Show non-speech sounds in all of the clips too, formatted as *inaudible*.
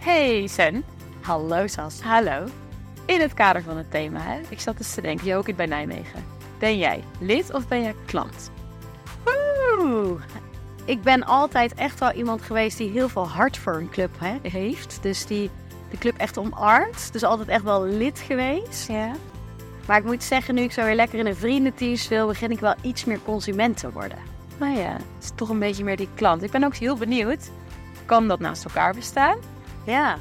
Hey Sen, Hallo Sas. hallo. In het kader van het thema, hè? ik zat eens te denken, je ook in bij Nijmegen. Ben jij lid of ben jij klant? Oeh. Ik ben altijd echt wel iemand geweest die heel veel hart voor een club hè, heeft. Dus die de club echt omarmt. Dus altijd echt wel lid geweest. Ja. Maar ik moet zeggen, nu ik zo weer lekker in een vriendenteam speel, begin ik wel iets meer consument te worden. Nou ja, het is toch een beetje meer die klant. Ik ben ook heel benieuwd, kan dat naast elkaar bestaan? Ja.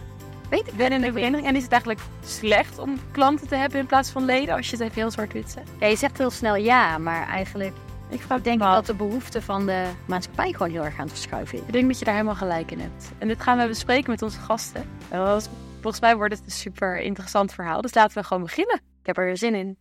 Weet ik ben in de vereniging en is het eigenlijk slecht om klanten te hebben in plaats van leden, als je het even heel zwart-wit zegt? Ja, je zegt heel snel ja, maar eigenlijk Ik vraag denk ik dat de behoeften van de maatschappij gewoon heel erg aan het verschuiven is. Ik denk dat je daar helemaal gelijk in hebt. En dit gaan we bespreken met onze gasten. Is- Volgens mij wordt het een super interessant verhaal. Dus laten we gewoon beginnen. Ik heb er zin in.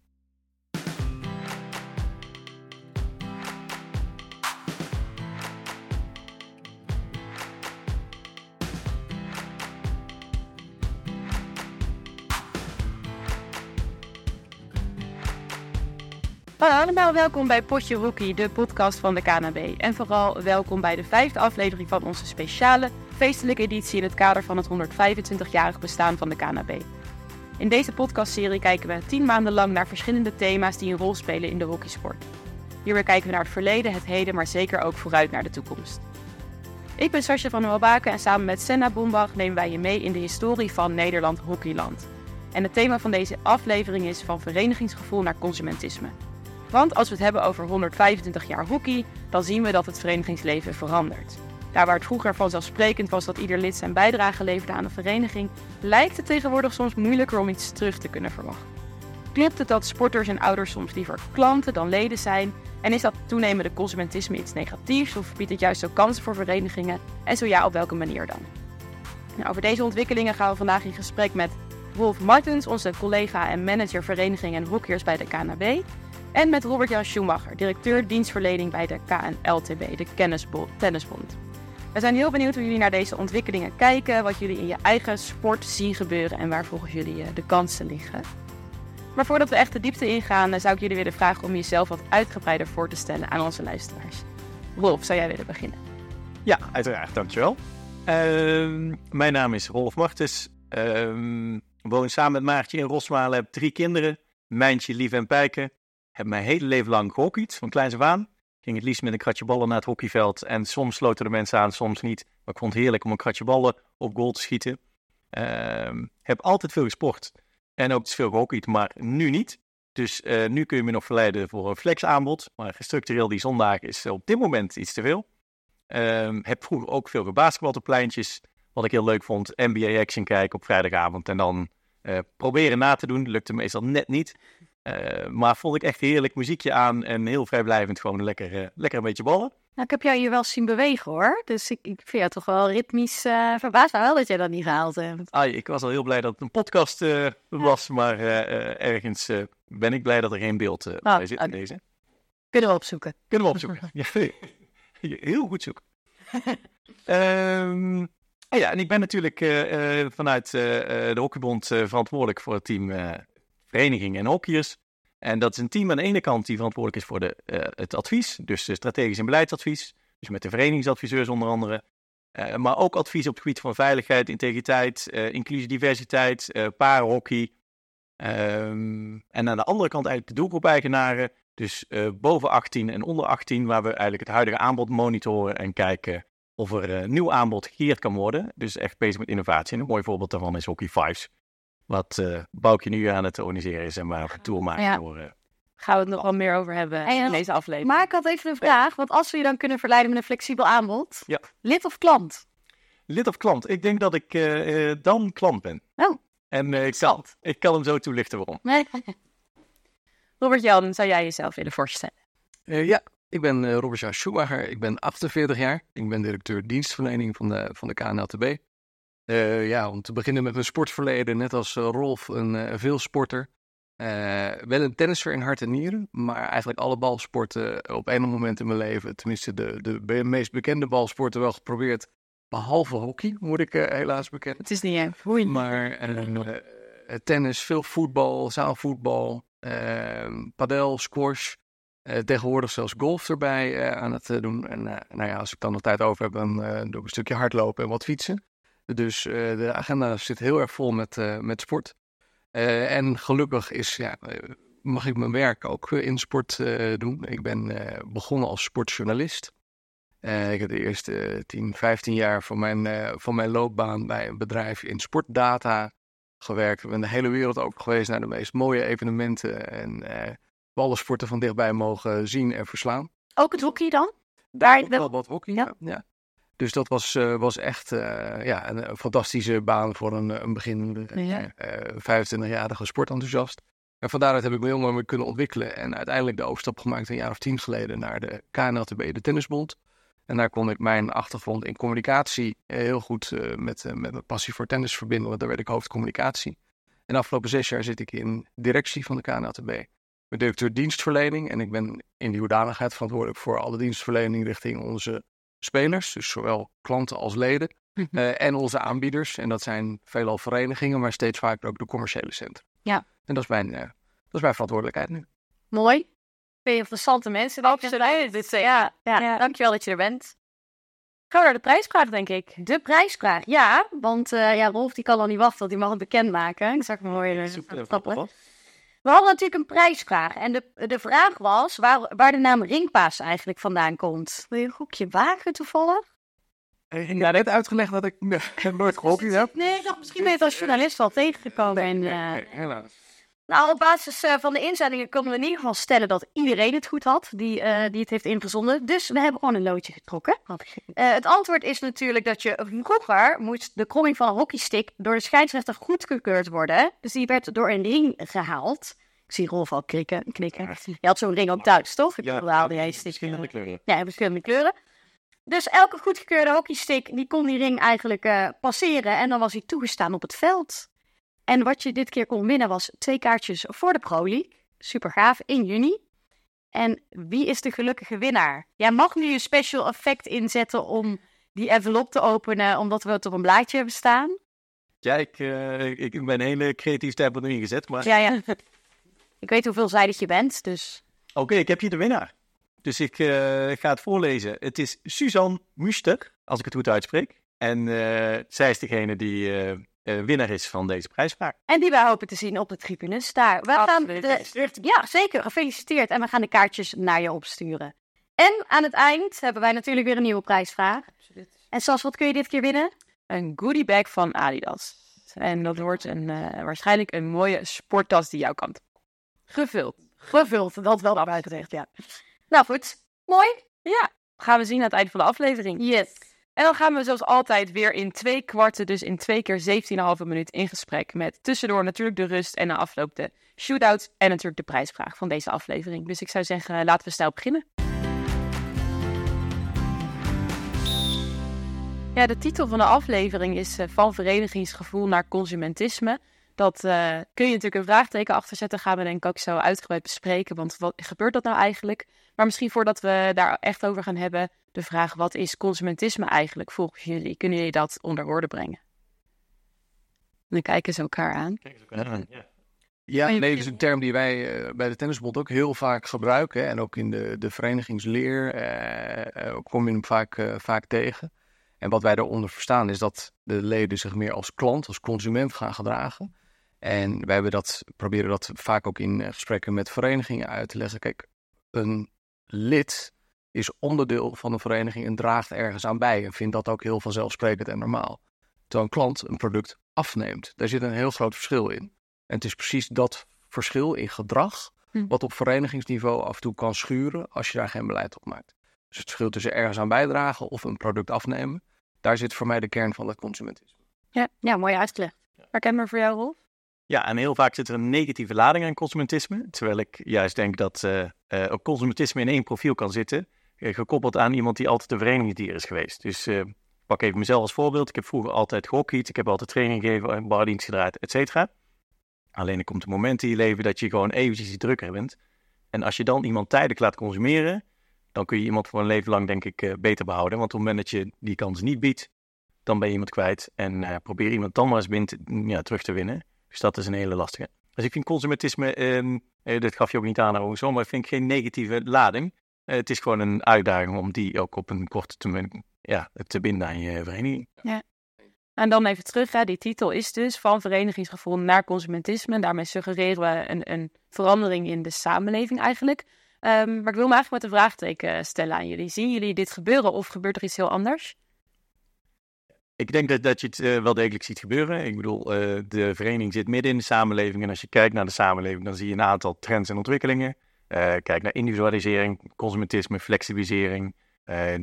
Hallo allemaal, welkom bij Potje Rookie, de podcast van de KNB. En vooral welkom bij de vijfde aflevering van onze speciale feestelijke editie in het kader van het 125-jarig bestaan van de KNB. In deze podcastserie kijken we tien maanden lang naar verschillende thema's die een rol spelen in de hockeysport. Hierbij kijken we naar het verleden, het heden, maar zeker ook vooruit naar de toekomst. Ik ben Sascha van Welbaken en samen met Senna Bombach nemen wij je mee in de historie van Nederland Hockeyland. En het thema van deze aflevering is van verenigingsgevoel naar consumentisme. Want als we het hebben over 125 jaar hockey, dan zien we dat het verenigingsleven verandert. Daar waar het vroeger vanzelfsprekend was dat ieder lid zijn bijdrage leverde aan de vereniging, lijkt het tegenwoordig soms moeilijker om iets terug te kunnen verwachten. Klopt het dat sporters en ouders soms liever klanten dan leden zijn? En is dat toenemende consumentisme iets negatiefs of biedt het juist ook kansen voor verenigingen? En zo ja, op welke manier dan? Nou, over deze ontwikkelingen gaan we vandaag in gesprek met Wolf Martens, onze collega en manager vereniging en hockeyers bij de KNB. En met Robert-Jan Schumacher, directeur dienstverlening bij de KNLTB, de Tennisbond. We zijn heel benieuwd hoe jullie naar deze ontwikkelingen kijken, wat jullie in je eigen sport zien gebeuren en waar volgens jullie eh, de kansen liggen. Maar voordat we echt de diepte ingaan, eh, zou ik jullie willen vragen om jezelf wat uitgebreider voor te stellen aan onze luisteraars. Rolf, zou jij willen beginnen? Ja, uiteraard, dankjewel. Ehm mijn naam is Rolf Martens. Ehm woon samen met Maartje in Rosmalen, heb drie kinderen. Mijntje, Lief en Pijken. Heb mijn hele leven lang gehockeyd, van kleins af aan. Ging het liefst met een kratje ballen naar het hockeyveld. En soms sloten de mensen aan, soms niet. Maar ik vond het heerlijk om een kratje ballen op goal te schieten. Ehm heb altijd veel gesport. En ook veel gehockeyd, maar nu niet. Dus eh, nu kun je me nog verleiden voor een flexaanbod. Maar structureel die zondag is op dit moment iets te veel. Ehm, heb vroeger ook veel gebasketbald op pleintjes. Wat ik heel leuk vond. NBA Action kijken op vrijdagavond. En dan eh, proberen na te doen. Lukte meestal net niet. Eh, maar vond ik echt heerlijk muziekje aan. En heel vrijblijvend gewoon lekker, eh, lekker een beetje ballen. Nou, ik heb jou hier wel zien bewegen hoor. Dus ik, ik vind jou toch wel ritmisch uh, verbaasd wel dat jij dat niet gehaald hebt. Ai, ik was al heel blij dat het een podcast was. Maar ergens ben ik blij dat er geen beeld eh, bij zit deze. Kunnen we opzoeken. Kunnen we opzoeken. *laughs* ja, *laughs* heel goed zoeken. Ehm, en ja, en ik ben natuurlijk vanuit de Hockeybond verantwoordelijk voor het team vereniging en hockeyers. En dat is een team aan de ene kant die verantwoordelijk is voor de, eh, het advies, dus strategisch en beleidsadvies. Dus met de verenigingsadviseurs onder andere. Eh, maar ook advies op het gebied van veiligheid, integriteit, eh, inclusie, diversiteit, eh paarhockey. Ehm, en aan de andere kant eigenlijk de doelgroep-eigenaren. Dus boven 18 en onder 18, waar we eigenlijk het huidige aanbod monitoren en kijken of er nieuw aanbod gecreëerd kan worden. Dus echt bezig met innovatie. En een mooi voorbeeld daarvan is Hockey Fives. Wat eh Boukje nu aan het organiseren is en waar we een tour maken Ja. door... eh, Gaan we het nog wel meer over hebben en- in deze aflevering. Maar ik had even een vraag. Want als we je dan kunnen verleiden met een flexibel aanbod. Ja. Lid of klant? Lid of klant? Ik denk dat ik eh, eh, dan klant ben. Oh. En eh, ik, kan, ik kan hem zo toelichten waarom. Nee. *laughs* Robert-Jan, zou jij jezelf willen voorstellen? Eh, ja, ik ben eh, Robert-Jan Schumacher. Ik ben 48 jaar. Ik ben directeur dienstverlening van de, van de KNLTB. Eh, ja, om te beginnen met mijn sportverleden, net als eh, Rolf, een uh, veelsporter. Wel een tennisser in hart en nieren, maar eigenlijk alle balsporten op een moment in mijn leven, tenminste de, de meest bekende balsporten wel geprobeerd, behalve hockey, moet ik helaas bekennen. Het is niet erg. Hoe Maar tennis, veel voetbal, zaalvoetbal, padel, squash, uh, tegenwoordig zelfs golf erbij uh, aan het doen. En nou ja, als ik dan nog tijd over heb, dan doe ik een stukje hardlopen en wat fietsen. Dus eh, de agenda zit heel erg vol met, eh, met sport. Eh, en gelukkig is, ja, mag ik mijn werk ook in sport doen. Ik ben begonnen als sportjournalist. Ik heb de eerste 10, 15 jaar van mijn, van mijn loopbaan bij een bedrijf in sportdata gewerkt. Ik ben de hele wereld ook geweest naar de meest mooie evenementen. En alle sporten van dichtbij mogen zien en verslaan. Ook het hockey dan? Daar Daar- wel wat hockey, ja. ja. Dus dat was, eh, was echt eh, ja, een, een fantastische baan voor een, een beginnende Ja. eh, 25-jarige sportenthousiast. En van daaruit heb ik me heel mooi kunnen ontwikkelen. En uiteindelijk de overstap gemaakt een jaar of tien geleden naar de KNLTB, de Tennisbond. En daar kon ik mijn achtergrond in communicatie eh, heel goed eh, met, eh, met mijn passie voor tennis verbinden. Want daar werd ik hoofdcommunicatie. En de afgelopen zes jaar zit ik in directie van de KNLTB. Ik ben directeur dienstverlening en ik ben in die hoedanigheid verantwoordelijk voor alle dienstverlening richting onze spelers. Dus zowel klanten als leden. eh, en onze aanbieders. En dat zijn veelal verenigingen, maar steeds vaker ook de commerciële centra. Ja. En dat is mijn, eh, dat is mijn verantwoordelijkheid nu. Mooi. Veel interessante mensen. Absoluut. eh, ja, ja, Ja. dankjewel dat je er bent. Gaan we naar de prijsvraag, denk ik. De prijsvraag, ja. Want eh, ja, Rolf die kan al niet wachten, want die mag het bekendmaken. Ik zag hem mooi stappen. We hadden natuurlijk een prijsvraag. En de, de vraag was waar, waar de naam Ringpaas eigenlijk vandaan komt. Wil je een groepje wagen toevallig? Ja, net uitgelegd dat ik *laughs* nooit gehockeyd heb. Nee, ik dacht misschien ben je het als journalist wel tegengekomen. En, eh, Nee, helaas. Nou, op basis eh, van de inzendingen kunnen we in ieder geval stellen dat iedereen het goed had die, eh, die het heeft ingezonden. Dus we hebben gewoon een loodje getrokken. Eh, het antwoord is natuurlijk dat je vroeger moest de kromming van een hockeystick door de scheidsrechter goedgekeurd worden. Dus die werd door een ring gehaald. Ik zie Rolf al krikken, knikken. Je had zo'n ring ook thuis, toch? Ik Ja, haalde jij verschillende kleuren. Ja, verschillende kleuren. Dus elke goedgekeurde hockeystick, die kon die ring eigenlijk passeren. En dan was hij toegestaan op het veld. En wat je dit keer kon winnen was twee kaartjes voor de Pro League. Super gaaf, in juni. En wie is de gelukkige winnaar? Jij mag nu je special effect inzetten om die envelop te openen, omdat we het op een blaadje hebben staan. Ja, ik, eh, ik, ben hele creatief stempel erin gezet. Maar Ja, ja. *laughs* Ik weet hoeveel zijdig je bent, dus... oké, ik heb hier de winnaar. Dus ik eh, ga het voorlezen. Het is Suzanne Muster, als ik het goed uitspreek. En eh, zij is degene die eh, winnaar is van deze prijsvraag. En die wij hopen te zien op de tribunes daar. We gaan Absoluut. de, ja, zeker. Gefeliciteerd. En we gaan de kaartjes naar je opsturen. En aan het eind hebben wij natuurlijk weer een nieuwe prijsvraag. En Sas, wat kun je dit keer winnen? Een goodie bag van Adidas. En dat wordt een, eh, waarschijnlijk een mooie sporttas die jouw kant op. Gevuld. Gevuld, dat wel gezegd, ja. Nou goed, mooi. Ja, gaan we zien aan het einde van de aflevering. Yes. En dan gaan we zoals altijd weer in twee kwarten, dus in twee keer 17,5 minuut in gesprek. Met tussendoor natuurlijk de rust en na afloop de shootout en natuurlijk de prijsvraag van deze aflevering. Dus ik zou zeggen, laten we snel beginnen. Ja, de titel van de aflevering is eh, Van verenigingsgevoel naar consumentisme. Dat eh, kun je natuurlijk een vraagteken achter zetten. Gaan we denk ik ook zo uitgebreid bespreken. Want wat gebeurt dat nou eigenlijk? Maar misschien voordat we daar echt over gaan hebben, de vraag: wat is consumentisme eigenlijk volgens jullie? Kunnen jullie dat onder woorden brengen? Dan kijken ze elkaar aan. Ja, nee, dat is een term die wij eh, bij de Tennisbond ook heel vaak gebruiken. hè, En ook in de, de verenigingsleer eh, kom je hem vaak, vaak tegen. En wat wij daaronder verstaan is dat de leden zich meer als klant, als consument gaan gedragen. En wij hebben dat, proberen dat vaak ook in eh, gesprekken met verenigingen uit te leggen. Kijk, een lid is onderdeel van een vereniging en draagt ergens aan bij. En vindt dat ook heel vanzelfsprekend en normaal. Terwijl een klant een product afneemt. Daar zit een heel groot verschil in. En het is precies dat verschil in gedrag, Hm. wat op verenigingsniveau af en toe kan schuren als je daar geen beleid op maakt. Dus het verschil tussen ergens aan bijdragen of een product afnemen, daar zit voor mij de kern van het consumentisme. Ja, mooi uitgelegd. Herkenbaar voor jou, Rolf? Ja, en heel vaak zit er een negatieve lading aan consumentisme. Terwijl ik juist denk dat eh eh, ook consumentisme in één profiel kan zitten. eh, gekoppeld aan iemand die altijd een verenigingsdier is geweest. Dus ik pak even mezelf als voorbeeld. Ik heb vroeger altijd gehockeyd. Ik heb altijd training gegeven, bardienst gedraaid, et cetera. Alleen er komt een moment in je leven dat je gewoon eventjes iets drukker bent. En als je dan iemand tijdelijk laat consumeren, dan kun je iemand voor een leven lang denk ik beter behouden. Want op het moment dat je die kans niet biedt, dan ben je iemand kwijt. En probeer iemand dan maar eens binnen ja, terug te winnen. Dus dat is een hele lastige. Dus ik vind consumentisme, ehm, eh, dit gaf je ook niet aan, overigens, maar ik vind geen negatieve lading. Eh, het is gewoon een uitdaging om die ook op een korte termijn ja, te binden aan je vereniging. En dan even terug, hè. die titel is dus van verenigingsgevoel naar consumentisme. En daarmee suggereren we een, een verandering in de samenleving eigenlijk. Ehm, maar ik wil me eigenlijk met een vraagteken stellen aan jullie. Zien jullie dit gebeuren of gebeurt er iets heel anders? Ik denk dat, dat je het eh, wel degelijk ziet gebeuren. Ik bedoel, eh, de vereniging zit midden in de samenleving. En als je kijkt naar de samenleving, dan zie je een aantal trends en ontwikkelingen. Uh, kijk naar individualisering, consumentisme, flexibilisering.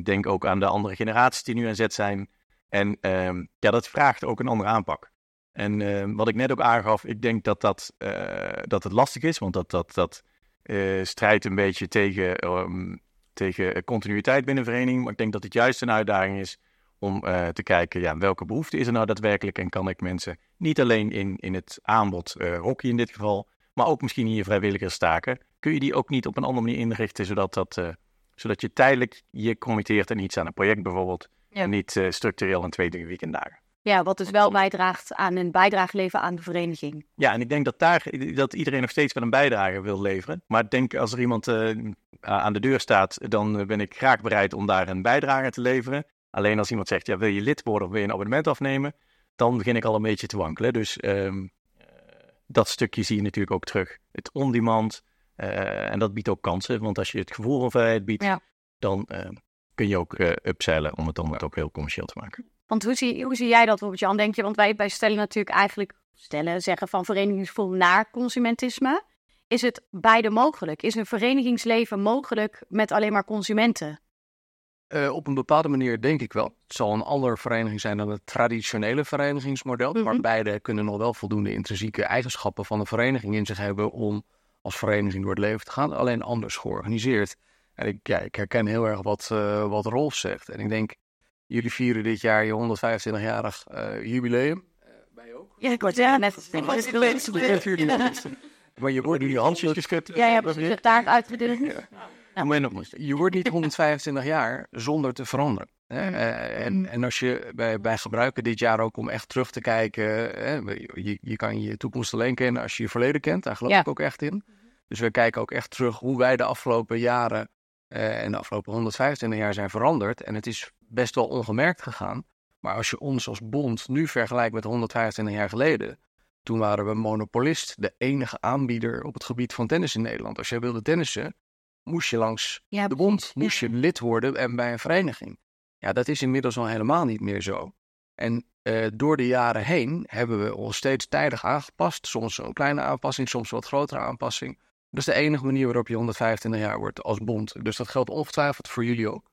denk ook aan de andere generaties die nu aan zet zijn. En ehm, ja, dat vraagt ook een andere aanpak. En ehm, wat ik net ook aangaf, ik denk dat, dat, dat het lastig is, want dat, dat, dat strijdt een beetje tegen, um, tegen continuïteit binnen een vereniging. Maar ik denk dat het juist een uitdaging is om uh, te kijken, ja, welke behoefte is er nou daadwerkelijk en kan ik mensen niet alleen in, in het aanbod, uh, hockey in dit geval, maar ook misschien in je vrijwilligerstaken, kun je die ook niet op een andere manier inrichten, zodat, dat, uh, zodat je tijdelijk je committeert aan iets aan een project bijvoorbeeld, ja. en niet structureel aan twee, drie weekenddagen. Ja, wat dus wel bijdraagt aan een bijdrage leveren aan de vereniging. Ja, en ik denk dat daar dat iedereen nog steeds wel een bijdrage wil leveren. Maar ik denk als er iemand aan de deur staat, dan ben ik graag bereid om daar een bijdrage te leveren. Alleen als iemand zegt, ja, wil je lid worden of wil je een abonnement afnemen, dan begin ik al een beetje te wankelen. Dus um, dat stukje zie je natuurlijk ook terug. Het on-demand, uh, en dat biedt ook kansen, want als je het gevoel van vrijheid biedt, ja. dan uh, kun je ook uh, om het dan ook heel commercieel te maken. Want hoe zie, hoe zie jij dat, Robert-Jan? Denk je, want wij bij Stellen natuurlijk eigenlijk stellen, zeggen van verenigingsgevoel naar consumentisme. Is het beide mogelijk? Is een verenigingsleven mogelijk met alleen maar consumenten? Uh, op een bepaalde manier denk ik wel. Het zal een andere vereniging zijn dan het traditionele verenigingsmodel. Mm -hmm. Maar beide kunnen nog wel voldoende intrinsieke eigenschappen van een vereniging in zich hebben om als vereniging door het leven te gaan. Alleen anders georganiseerd. En ik, ja, ik herken heel erg wat, uh, wat Rolf zegt. En ik denk, jullie vieren dit jaar je 125-jarig uh, jubileum. wij ook? Ja, ik word ja, net als Maar je wordt nu je handjes geschud. Ja, je hebt de taart uitgedeeld. Je wordt niet 125 jaar zonder te veranderen. Hè? Uh, en, en als je, wij, wij gebruiken dit jaar ook om echt terug te kijken. Hè? Je, je kan je toekomst alleen kennen als je je verleden kent. Daar geloof ja. ik ook echt in. Dus we kijken ook echt terug hoe wij de afgelopen jaren uh, en de afgelopen 125 jaar zijn veranderd. En het is best wel ongemerkt gegaan. Maar als je ons als bond nu vergelijkt met 125 jaar geleden. Toen waren we monopolist, de enige aanbieder op het gebied van tennis in Nederland. Als jij wilde tennissen, moest je langs ja, de bond, moest je lid worden en bij een vereniging. Ja, dat is inmiddels al helemaal niet meer zo. En uh, door de jaren heen hebben we ons steeds tijdig aangepast. Soms een kleine aanpassing, soms een wat grotere aanpassing. Dat is de enige manier waarop je 125 jaar wordt als bond. Dus dat geldt ongetwijfeld voor jullie ook.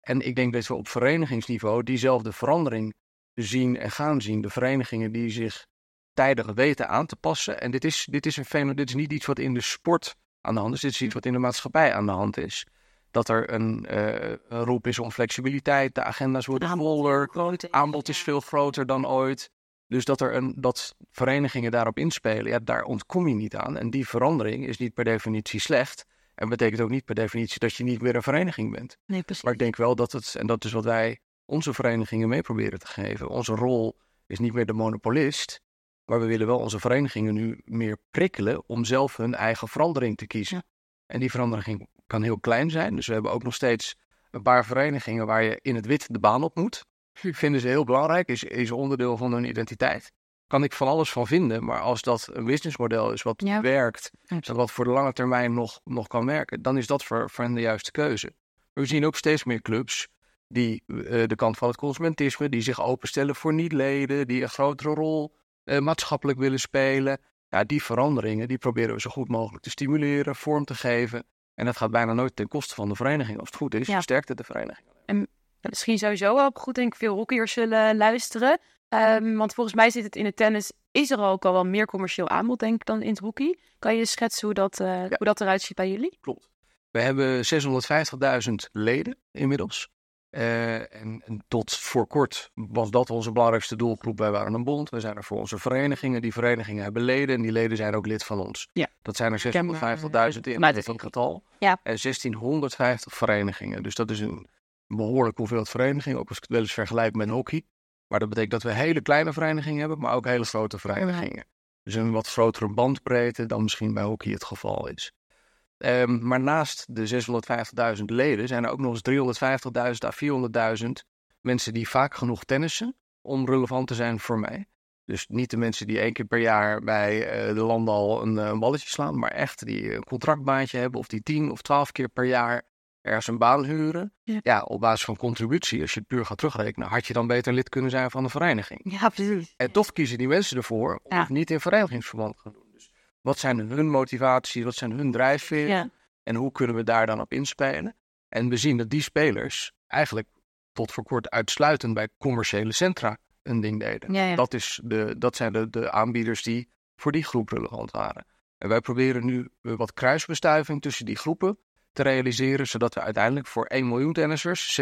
En ik denk dat we op verenigingsniveau diezelfde verandering zien en gaan zien. De verenigingen die zich tijdig weten aan te passen. En dit is, dit is een fenomeen, dit is niet iets wat in de sport aan de hand is. Dit is iets wat in de maatschappij aan de hand is. Dat er een, uh, een roep is om flexibiliteit, de agenda's worden voller, aanbod is veel groter dan ooit. Dus dat, er een, dat verenigingen daarop inspelen, ja, daar ontkom je niet aan. En die verandering is niet per definitie slecht. En betekent ook niet per definitie dat je niet meer een vereniging bent. Nee, precies. Maar ik denk wel dat het, en dat is wat wij onze verenigingen mee proberen te geven. Onze rol is niet meer de monopolist, maar we willen wel onze verenigingen nu meer prikkelen om zelf hun eigen verandering te kiezen. Ja. En die verandering kan heel klein zijn. Dus we hebben ook nog steeds een paar verenigingen waar je in het wit de baan op moet. Vinden ze heel belangrijk, is, is onderdeel van hun identiteit. Kan ik van alles van vinden, maar als dat een businessmodel is wat ja. werkt, en wat voor de lange termijn nog, nog kan werken, dan is dat voor, voor hen de juiste keuze. We zien ook steeds meer clubs die uh, de kant van het consumentisme, die zich openstellen voor niet-leden, die een grotere rol maatschappelijk willen spelen. Ja, die veranderingen die proberen we zo goed mogelijk te stimuleren, vorm te geven. En dat gaat bijna nooit ten koste van de vereniging. Als het goed is, ja. versterkt het de vereniging. En misschien sowieso ook goed, denk ik, veel hockeyers zullen luisteren. Um, want volgens mij zit het in het tennis, is er ook al wel meer commercieel aanbod, denk ik, dan in het hockey. Kan je schetsen hoe dat, uh, ja. hoe dat eruit ziet bij jullie? Klopt. We hebben 650.000 leden inmiddels. Uh, en, en, tot voor kort was dat onze belangrijkste doelgroep. Wij waren een bond. We zijn er voor onze verenigingen. Die verenigingen hebben leden en die leden zijn ook lid van ons. Ja. Dat zijn er 650.000 in, dat is een getal. Ja. En 1650 verenigingen. Dus dat is een behoorlijk hoeveelheid verenigingen. Ook als ik het wel eens vergelijk met hockey. Maar dat betekent dat we hele kleine verenigingen hebben, maar ook hele grote verenigingen. Dus een wat grotere bandbreedte dan misschien bij hockey het geval is. Um, maar naast de 650.000 leden zijn er ook nog eens 350.000 à 400.000 mensen die vaak genoeg tennissen om relevant te zijn voor mij. Dus niet de mensen die één keer per jaar bij uh, de landal een, een, balletje slaan, maar echt die een contractbaantje hebben of die tien of twaalf keer per jaar ergens een baan huren. Ja. Ja. op basis van contributie, als je het puur gaat terugrekenen, had je dan beter lid kunnen zijn van de vereniging. Ja, precies. En toch kiezen die mensen ervoor om Ja. het niet in verenigingsverband te doen. Wat zijn hun motivaties, wat zijn hun drijfveren Ja. en hoe kunnen we daar dan op inspelen? En we zien dat die spelers eigenlijk tot voor kort uitsluitend bij commerciële centra een ding deden. Ja, ja. Dat, is de, dat zijn de, de aanbieders die voor die groep relevant waren. En wij proberen nu eh, wat kruisbestuiving tussen die groepen te realiseren, zodat we uiteindelijk voor 1 miljoen tennissers,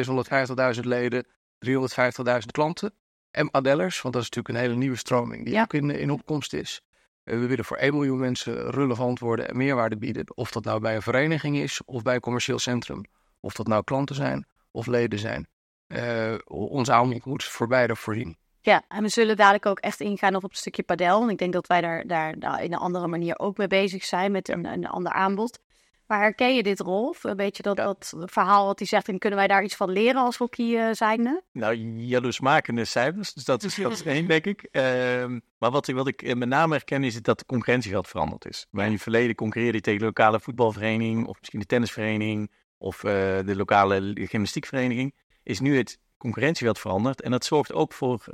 650.000 leden, 350.000 klanten en padellers, want dat is natuurlijk een hele nieuwe stroming die Ja. ook in, in opkomst is. Eh, We willen voor 1 miljoen mensen relevant worden en meerwaarde bieden. Of dat nou bij een vereniging is of bij een commercieel centrum. Of dat nou klanten zijn of leden zijn. Eh, ons aanbod moet voor beide voorzien. Ja, en we zullen dadelijk ook echt ingaan op het stukje padel. En ik denk dat wij daar, daar nou, in een andere manier ook mee bezig zijn met een, een ander aanbod. Maar herken je dit, Rolf? Een beetje dat, dat verhaal wat hij zegt. En kunnen wij daar iets van leren als hockey eh, zijnde? Nou, jaloersmakende cijfers, dus dat is, dat is één, denk ik. Ehm, maar wat, ik- wat ik eh, met name herken is dat de concurrentieveld veranderd is. Waar in het verleden concurreerde je tegen de lokale voetbalvereniging, of misschien de tennisvereniging, of eh, de lokale gymnastiekvereniging, is nu het concurrentieveld veranderd. En dat zorgt ook voor,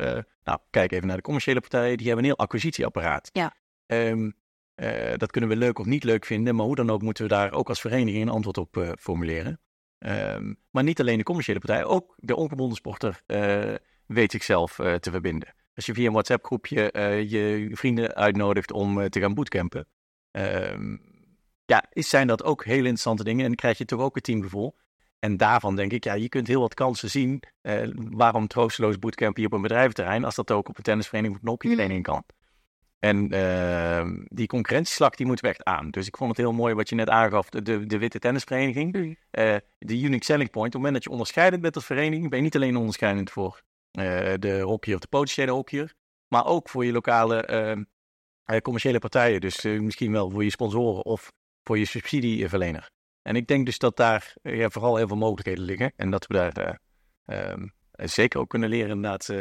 nou, kijk even naar de commerciële partijen, die hebben een heel acquisitieapparaat. Ja. Ehm, eh, dat kunnen we leuk of niet leuk vinden, maar hoe dan ook moeten we daar ook als vereniging een antwoord op eh, formuleren. Ehm, maar niet alleen de commerciële partij, ook de ongebonden sporter eh, weet zichzelf te verbinden. Als je via een WhatsApp-groepje je vrienden uitnodigt om te gaan bootcampen, ehm, ja, is, zijn dat ook hele interessante dingen. En dan krijg je toch ook een teamgevoel. En daarvan denk ik, ja, je kunt heel wat kansen zien. waarom troosteloos bootcampen hier op een bedrijventerrein, als dat ook op een tennisvereniging of een hockeyvereniging kan. En ehm, die concurrentieslag die moeten we echt aan. Dus ik vond het heel mooi wat je net aangaf, de, de, witte tennisvereniging. Eh, de unique selling point, op het moment dat je onderscheidend bent als vereniging, ben je niet alleen onderscheidend voor eh, de hockeyer of de potentiële hockeyer, maar ook voor je lokale ehm, eh, commerciële partijen. Dus misschien wel voor je sponsoren of voor je subsidieverlener. En ik denk dus dat daar ja, vooral heel veel mogelijkheden liggen. En dat we daar eh, ehm, zeker ook kunnen leren inderdaad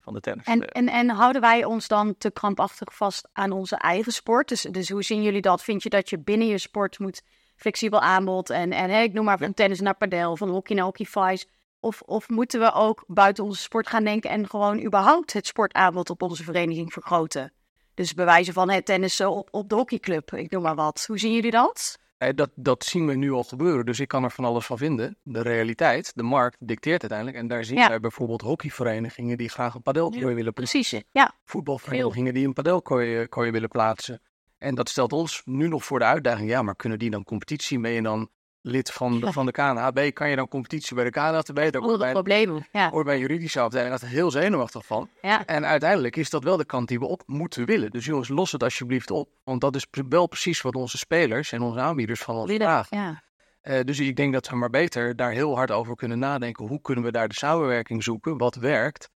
van de tennis. En, en, en houden wij ons dan te krampachtig vast aan onze eigen sport? Dus, dus hoe zien jullie dat? Vind je dat je binnen je sport moet flexibel aanbod en, en ik noem maar van tennis naar padel, van hockey naar hockey vice? Of, of moeten we ook buiten onze sport gaan denken en gewoon überhaupt het sportaanbod op onze vereniging vergroten? Dus bewijzen van het tennissen op, op de hockeyclub, ik noem maar wat. Hoe zien jullie dat? Dat, dat zien we nu al gebeuren, dus ik kan er van alles van vinden. De realiteit, de markt, dicteert uiteindelijk. En daar zien Ja. wij bijvoorbeeld hockeyverenigingen die graag een padelkooi willen plaatsen. Precies, ja. Voetbalverenigingen die een padelkooi eh, willen plaatsen. En dat stelt ons nu nog voor de uitdaging, ja, maar kunnen die dan competitie? Ben je dan lid van de, van de KNHB? Kan je dan competitie bij de KNHB? Daar Andere bij, problemen. Ja. bij een juridische afdeling altijd heel zenuwachtig van. Ja. En uiteindelijk is dat wel de kant die we op moeten willen. Dus jongens, los het alsjeblieft op. Want dat is wel precies wat onze spelers en onze aanbieders van ons vragen. Ja. Eh, dus ik denk dat we maar beter daar heel hard over kunnen nadenken. Hoe kunnen we daar de samenwerking zoeken? Wat werkt?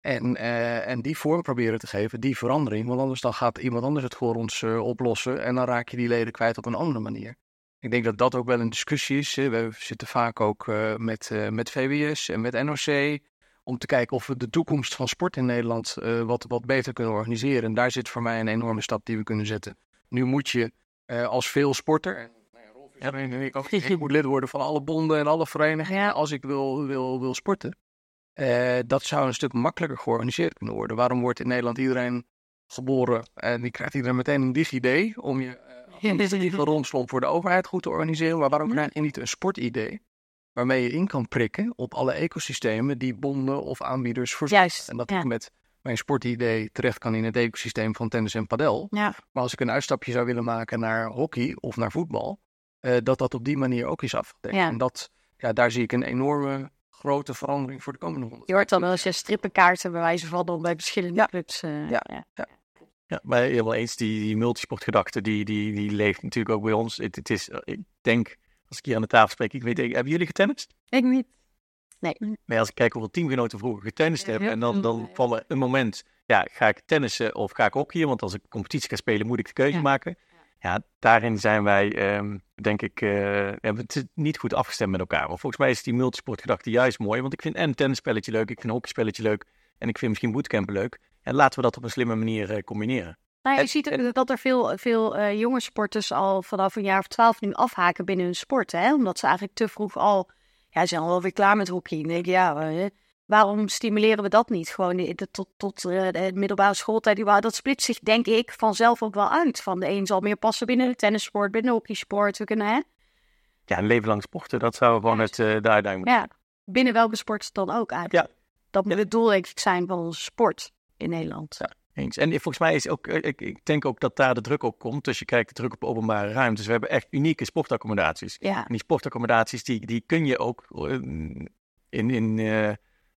En, eh, en die vorm proberen te geven, die verandering. Want anders dan gaat iemand anders het voor ons eh, oplossen. En dan raak je die leden kwijt op een andere manier. Ik denk dat dat ook wel een discussie is. We zitten vaak ook eh, met, eh, met VWS en met NOC. Om te kijken of we de toekomst van sport in Nederland eh, wat, wat beter kunnen organiseren. En daar zit voor mij een enorme stap die we kunnen zetten. Nu moet je als veel sporter. En, nou ja, Rolf is en ik ook. *laughs* Ik moet lid worden van alle bonden en alle verenigingen. Ja. Als ik wil, wil, wil sporten. Dat zou een stuk makkelijker georganiseerd kunnen worden. Waarom wordt in Nederland iedereen geboren en die krijgt iedereen meteen een DigiD om je *laughs* administratieve romslomp voor de overheid goed te organiseren. Maar waarom krijg je niet een sportidee waarmee je in kan prikken op alle ecosystemen die bonden of aanbieders voorzien? Juist. En dat ja. ik met mijn sportidee terecht kan in het ecosysteem van tennis en padel. Ja. Maar als ik een uitstapje zou willen maken naar hockey of naar voetbal, eh, dat dat op die manier ook is afgedekt. Ja. En dat, ja, daar zie ik een enorme grote verandering voor de komende honderd. Je hoort dan wel eens je strippenkaarten bij wijze van bij verschillende clubs. eh, Ja. ja. Ja, maar helemaal eens, die, die multisportgedachte, die, die, die leeft natuurlijk ook bij ons. Het, het is, eh, ik denk, als ik hier aan de tafel spreek, ik weet, hebben jullie getennist? Ik niet. Nee. Nee, als ik kijk hoeveel teamgenoten vroeger getennist Ja, hebben, en dan, dan kwam er een moment, ja, ga ik tennissen of ga ik hockeyen? Want als ik competitie ga spelen, moet ik de keuze Ja. maken. Ja, daarin zijn wij, ehm, denk ik, eh, hebben we het niet goed afgestemd met elkaar. Maar volgens mij is die multisportgedachte juist mooi, want ik vind en een tennisspelletje leuk, ik vind een hockeyspelletje leuk. en ik vind misschien bootcampen leuk. En laten we dat op een slimme manier eh, combineren. Nou, ja, je ziet en- ook dat er veel, veel eh, jonge sporters al vanaf een jaar of twaalf nu afhaken binnen hun sport. Hè? Omdat ze eigenlijk te vroeg al, ja, ze zijn al wel weer klaar met hockey. Denk ja, eh, waarom stimuleren we dat niet? Gewoon de- de- tot, tot eh, de middelbare schooltijd. Dat splitst zich, denk ik, vanzelf ook wel uit. Van de een zal meer passen binnen de tennissport, binnen de hockeysport. We kunnen, hè? Ja, een leven lang sporten, dat zou gewoon Ja. het uh, de uitdaging moeten Ja, binnen welke sport dan ook eigenlijk. Ja. Dat moet het doel, denk ik, zijn van onze sport in Nederland. Ja. Eens. En volgens mij is ook, eh, ik, ik denk ook dat daar de druk op komt. Dus je kijkt de druk op openbare ruimtes. We hebben echt unieke sportaccommodaties. Ja. En die sportaccommodaties, die, die kun je ook in, in eh,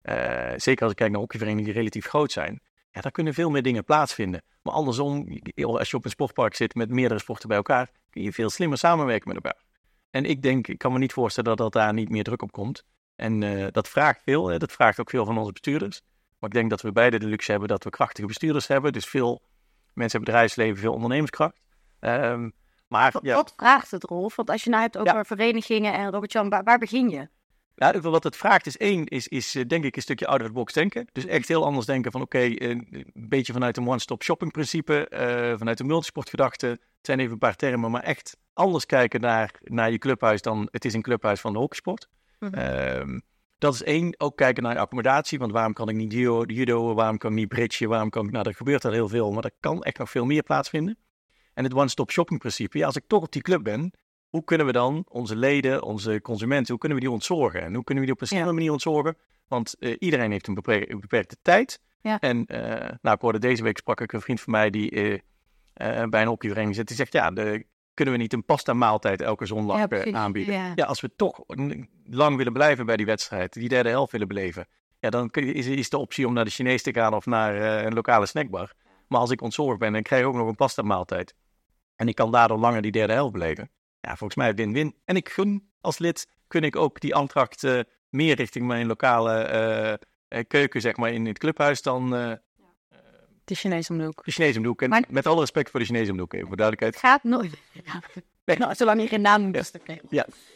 eh, zeker als ik kijk naar hockeyverenigingen die relatief groot zijn. Ja, daar kunnen veel meer dingen plaatsvinden. Maar andersom, als je op een sportpark zit met meerdere sporten bij elkaar, kun je veel slimmer samenwerken met elkaar. En ik denk, ik kan me niet voorstellen dat, dat daar niet meer druk op komt. En dat vraagt veel, hè. dat vraagt ook veel van onze bestuurders. Maar ik denk dat we beide de luxe hebben dat we krachtige bestuurders hebben. Dus veel mensen hebben bedrijfsleven, veel ondernemerskracht. Ehm, maar Wat, ja, wat vraagt het, Rolf? Want als je nou hebt over verenigingen en Robert-Jan, waar, waar begin je? Ja, wat het vraagt is één, is, is eh, denk ik een stukje out of the box denken. Dus echt heel anders denken van oké, eh, een beetje vanuit een one-stop shopping principe, eh, vanuit een multisportgedachte. Het zijn even een paar termen, maar echt anders kijken naar, naar je clubhuis dan het is een clubhuis van de hockeysport. Ehm, dat is één. Ook kijken naar accommodatie, want waarom kan ik niet judo, judo waarom kan ik niet bridge, waarom kan ik... Nou, er gebeurt al heel veel, maar er kan echt nog veel meer plaatsvinden. En het one-stop shopping principe, ja, als ik toch op die club ben, hoe kunnen we dan onze leden, onze consumenten, hoe kunnen we die ontzorgen? En hoe kunnen we die op een snelle manier ontzorgen? Want eh, iedereen heeft een, beperk- een beperkte tijd. Ja. En eh, nou, ik hoorde deze week sprak ik een vriend van mij die eh, bij een hockeyvereniging zit. Die zegt, ja, de, kunnen we niet een pasta maaltijd elke zondag Ja, eh, aanbieden? Ja. Ja, als we toch lang willen blijven bij die wedstrijd, die derde helft willen beleven. Ja, dan kun je- is, is de optie om naar de Chinees te gaan of naar eh, een lokale snackbar. Maar als ik ontzorgd ben en krijg ik ook nog een pasta maaltijd. En ik kan daardoor langer die derde helft beleven. Ja, volgens mij win-win. En ik gun als lid, kun ik ook die aandracht eh, meer richting mijn lokale keuken, zeg maar, in het clubhuis dan De Chinese om de hoek. de Chinese om de hoek. En Maar- met alle respect voor de Chinese om de hoek, even voor Het duidelijkheid. gaat nooit. Nou, zolang je geen naam noemt. is het oké.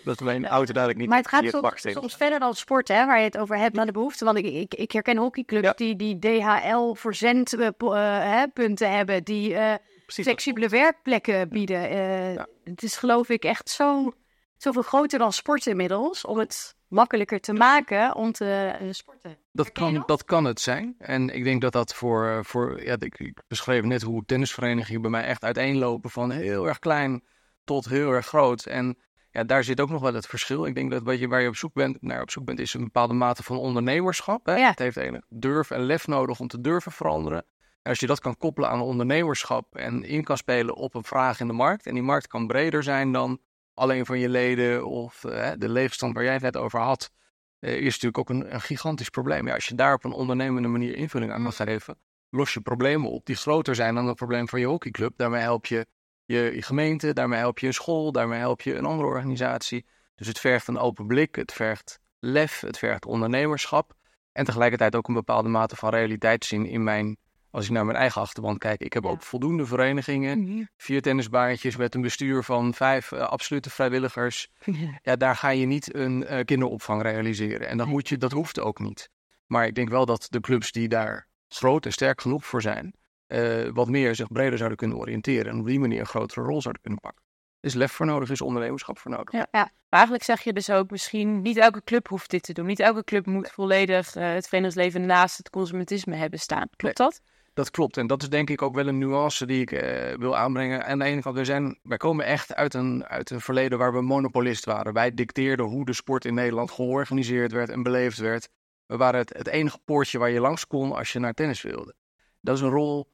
Dat mijn auto dadelijk niet Maar het gaat hier soms, wacht even. soms verder dan sport, hè, waar je het over hebt, naar de behoefte. Want ik, ik, ik herken hockeyclubs Ja. die, die DHL-verzendpunten hebben, die eh, Precies. flexibele werkplekken bieden. Eh, Ja. Het is geloof ik echt zo, zoveel groter dan sport inmiddels, om het makkelijker te maken om te eh, sporten. Dat kan, dat? dat kan het zijn. En ik denk dat dat voor, eh, voor ja, ik, ik beschreef net hoe tennisverenigingen bij mij echt uiteenlopen van heel erg klein tot heel erg groot. En ja, daar zit ook nog wel het verschil. Ik denk dat wat je, waar je op zoek bent, naar op zoek bent, is een bepaalde mate van ondernemerschap. Hè? Ja. Het heeft eigenlijk durf en lef nodig om te durven veranderen. En als je dat kan koppelen aan ondernemerschap en in kan spelen op een vraag in de markt. En die markt kan breder zijn dan alleen van je leden of eh, de leegstand waar jij het net over had eh, is natuurlijk ook een, een gigantisch probleem. Ja, als je daar op een ondernemende manier invulling aan kan geven, los je problemen op die groter zijn dan het probleem van je hockeyclub. Daarmee help je je, je gemeente, daarmee help je een school, daarmee help je een andere organisatie. Dus het vergt een open blik, het vergt lef, het vergt ondernemerschap. En tegelijkertijd ook een bepaalde mate van realiteitszin in mijn, als ik naar mijn eigen achterban kijk. Ik heb Ja. ook voldoende verenigingen, vier tennisbaantjes met een bestuur van vijf eh, absolute vrijwilligers ja, daar ga je niet een eh, kinderopvang realiseren. En dat, moet je, dat hoeft ook niet. Maar ik denk wel dat de clubs die daar groot en sterk genoeg voor zijn, eh, wat meer zich breder zouden kunnen oriënteren en op die manier een grotere rol zouden kunnen pakken. Er is lef voor nodig, is ondernemerschap voor nodig. Ja. Maar eigenlijk zeg je dus ook misschien, niet elke club hoeft dit te doen. Niet elke club moet volledig het verenigingsleven naast het consumentisme hebben staan. Klopt dat? Dat klopt. En dat is denk ik ook wel een nuance die ik eh, wil aanbrengen. Aan de ene kant, we zijn, wij komen echt uit een, uit een verleden waar we monopolist waren. Wij dicteerden hoe de sport in Nederland georganiseerd werd en beleefd werd. We waren het, het enige poortje waar je langs kon als je naar tennis wilde. Dat is een rol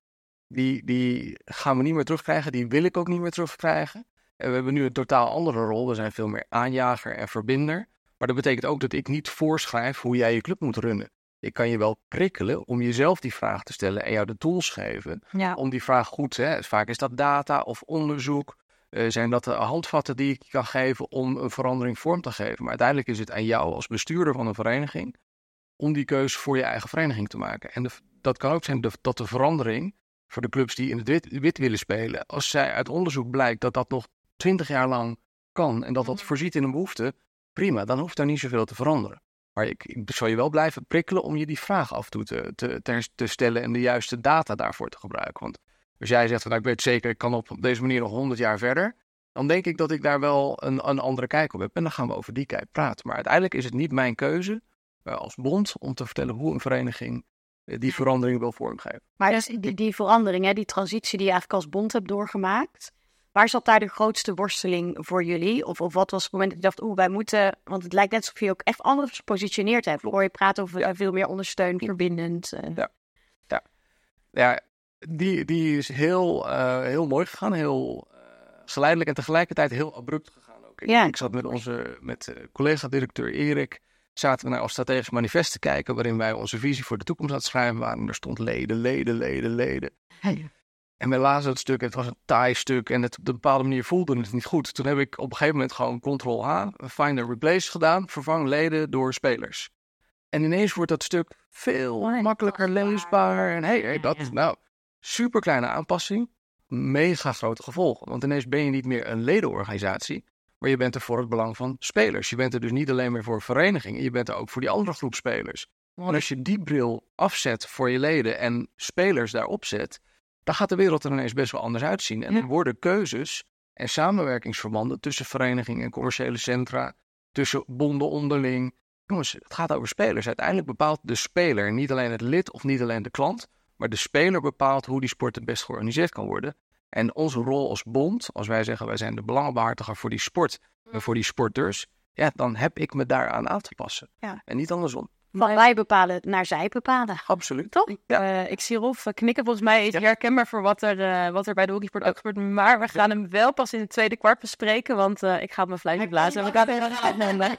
die, die gaan we niet meer terugkrijgen. Die wil ik ook niet meer terugkrijgen. En we hebben nu een totaal andere rol. We zijn veel meer aanjager en verbinder. Maar dat betekent ook dat ik niet voorschrijf hoe jij je club moet runnen. Ik kan je wel prikkelen om jezelf die vraag te stellen en jou de tools geven Ja. om die vraag goed, hè, vaak is dat data of onderzoek, eh, zijn dat de handvatten die ik je kan geven om een verandering vorm te geven. Maar uiteindelijk is het aan jou als bestuurder van een vereniging om die keuze voor je eigen vereniging te maken. En de, dat kan ook zijn de- dat de verandering voor de clubs die in het wit, wit willen spelen, als zij uit onderzoek blijkt dat dat nog twintig jaar lang kan en dat dat voorziet in een behoefte, prima, dan hoeft daar niet zoveel te veranderen. Maar ik, ik zal je wel blijven prikkelen om je die vraag af en toe te, te, te, te stellen en de juiste data daarvoor te gebruiken. Want als jij zegt, nou, ik weet zeker, ik kan op deze manier nog 100 jaar verder, dan denk ik dat ik daar wel een, een andere kijk op heb. En dan gaan we over die kijk praten. Maar uiteindelijk is het niet mijn keuze uh, als bond om te vertellen hoe een vereniging uh, die verandering wil vormgeven. Maar dus die, die verandering, hè, die transitie die je eigenlijk als bond hebt doorgemaakt, waar zat daar de grootste worsteling voor jullie? Of, of wat was het moment dat je dacht, oeh, wij moeten, want het lijkt net alsof je ook echt anders gepositioneerd hebt. Hoor je praten over ja. veel meer ondersteunend, verbindend. Uh. Ja. ja. Ja, die, die is heel, heel mooi gegaan, heel geleidelijk en tegelijkertijd heel abrupt gegaan ook. Ik, ja. ik zat met onze met collega-directeur Erik, zaten we naar ons strategisch manifest te kijken, waarin wij onze visie voor de toekomst aan het schrijven waren. En er stond leden, leden, leden, leden. Hey. En wij lazen het stuk, het was een taai stuk en het op een bepaalde manier voelde het niet goed. Toen heb ik op een gegeven moment gewoon Ctrl-H, Find and Replace gedaan, vervang leden door spelers. En ineens wordt dat stuk veel oh, makkelijker leesbaar. En hey, hey dat, nou, super kleine aanpassing mega grote gevolgen. Want ineens ben je niet meer een ledenorganisatie, maar je bent er voor het belang van spelers. Je bent er dus niet alleen meer voor verenigingen, je bent er ook voor die andere groep spelers. En als je die bril afzet voor je leden en spelers daarop zet, dan gaat de wereld er ineens best wel anders uitzien. En dan worden keuzes en samenwerkingsverbanden tussen verenigingen en commerciële centra, tussen bonden onderling. Jongens, het gaat over spelers. Uiteindelijk bepaalt de speler, niet alleen het lid of niet alleen de klant, maar de speler bepaalt hoe die sport het best georganiseerd kan worden. En onze rol als bond, als wij zeggen wij zijn de belangenbehartiger voor die sport en voor die sporters, ja, dan heb ik me daaraan aan te passen. Ja. En niet andersom. Van wij bepalen naar zij bepalen. Absoluut. Toch? Ja. Uh, ik zie Rolf knikken. Volgens mij is ja. herkenbaar voor wat er, uh, wat er bij de hockeysport ook gebeurt. Maar we gaan hem wel pas in het tweede kwart bespreken. Want uh, ik ga op mijn fluitje blazen. We gaan er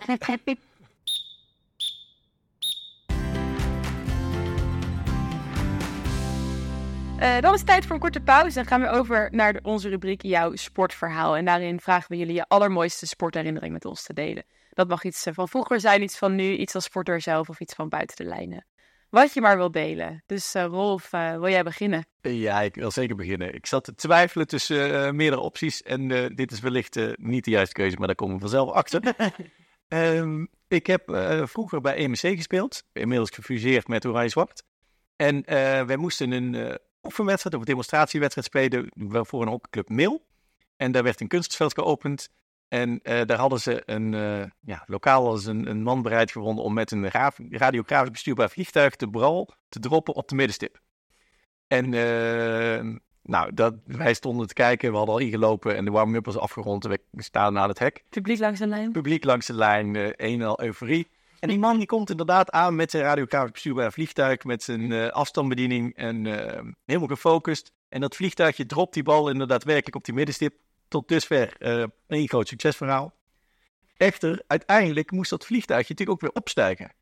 Uh, *laughs* dan is het tijd voor een korte pauze. Dan gaan we over naar de, onze rubriek Jouw Sportverhaal. En daarin vragen we jullie je allermooiste sportherinnering met ons te delen. Dat mag iets van vroeger zijn, iets van nu, iets als sporter zelf of iets van buiten de lijnen. Wat je maar wil delen. Dus uh, Rolf, uh, wil jij beginnen? Ja, ik wil zeker beginnen. Ik zat te twijfelen tussen meerdere opties. En dit is wellicht niet de juiste keuze, maar daar komen we vanzelf achter. um, *laughs* ik heb vroeger bij EMC gespeeld. Inmiddels gefuseerd met Oranje Zwart. En wij moesten een oefenwedstrijd of een demonstratiewedstrijd spelen voor een hockeyclub Mil. En daar werd een kunstveld geopend. En uh, daar hadden ze een, uh, ja, lokaal was een, een, man bereid gevonden om met een radiografisch bestuurbaar vliegtuig de bral te droppen op de middenstip. En uh, nou, dat, wij stonden te kijken, we hadden al ingelopen en de warming-up was afgerond. We staan aan het hek. Publiek langs de lijn? Publiek langs de lijn, een en al euforie. En die man die komt inderdaad aan met zijn radiografisch bestuurbare vliegtuig, met zijn afstandsbediening en uh, helemaal gefocust. En dat vliegtuigje dropt die bal inderdaad werkelijk op die middenstip. Tot dusver uh, een groot succesverhaal. Echter, uiteindelijk moest dat vliegtuigje natuurlijk ook weer opstijgen.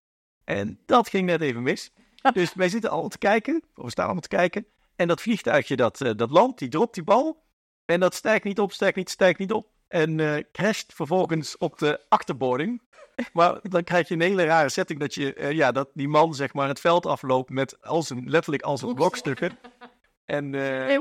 En dat ging net even mis. *laughs* Dus wij zitten al te kijken, of we staan allemaal te kijken. En dat vliegtuigje dat, dat landt, die dropt die bal. En dat stijgt niet op, stijgt niet, stijgt niet op. En crasht vervolgens op de achterboarding. *laughs* Maar dan krijg je een hele rare setting dat, je, uh, ja, dat die man zeg maar het veld afloopt met als een, letterlijk als een blokstukken. En uh,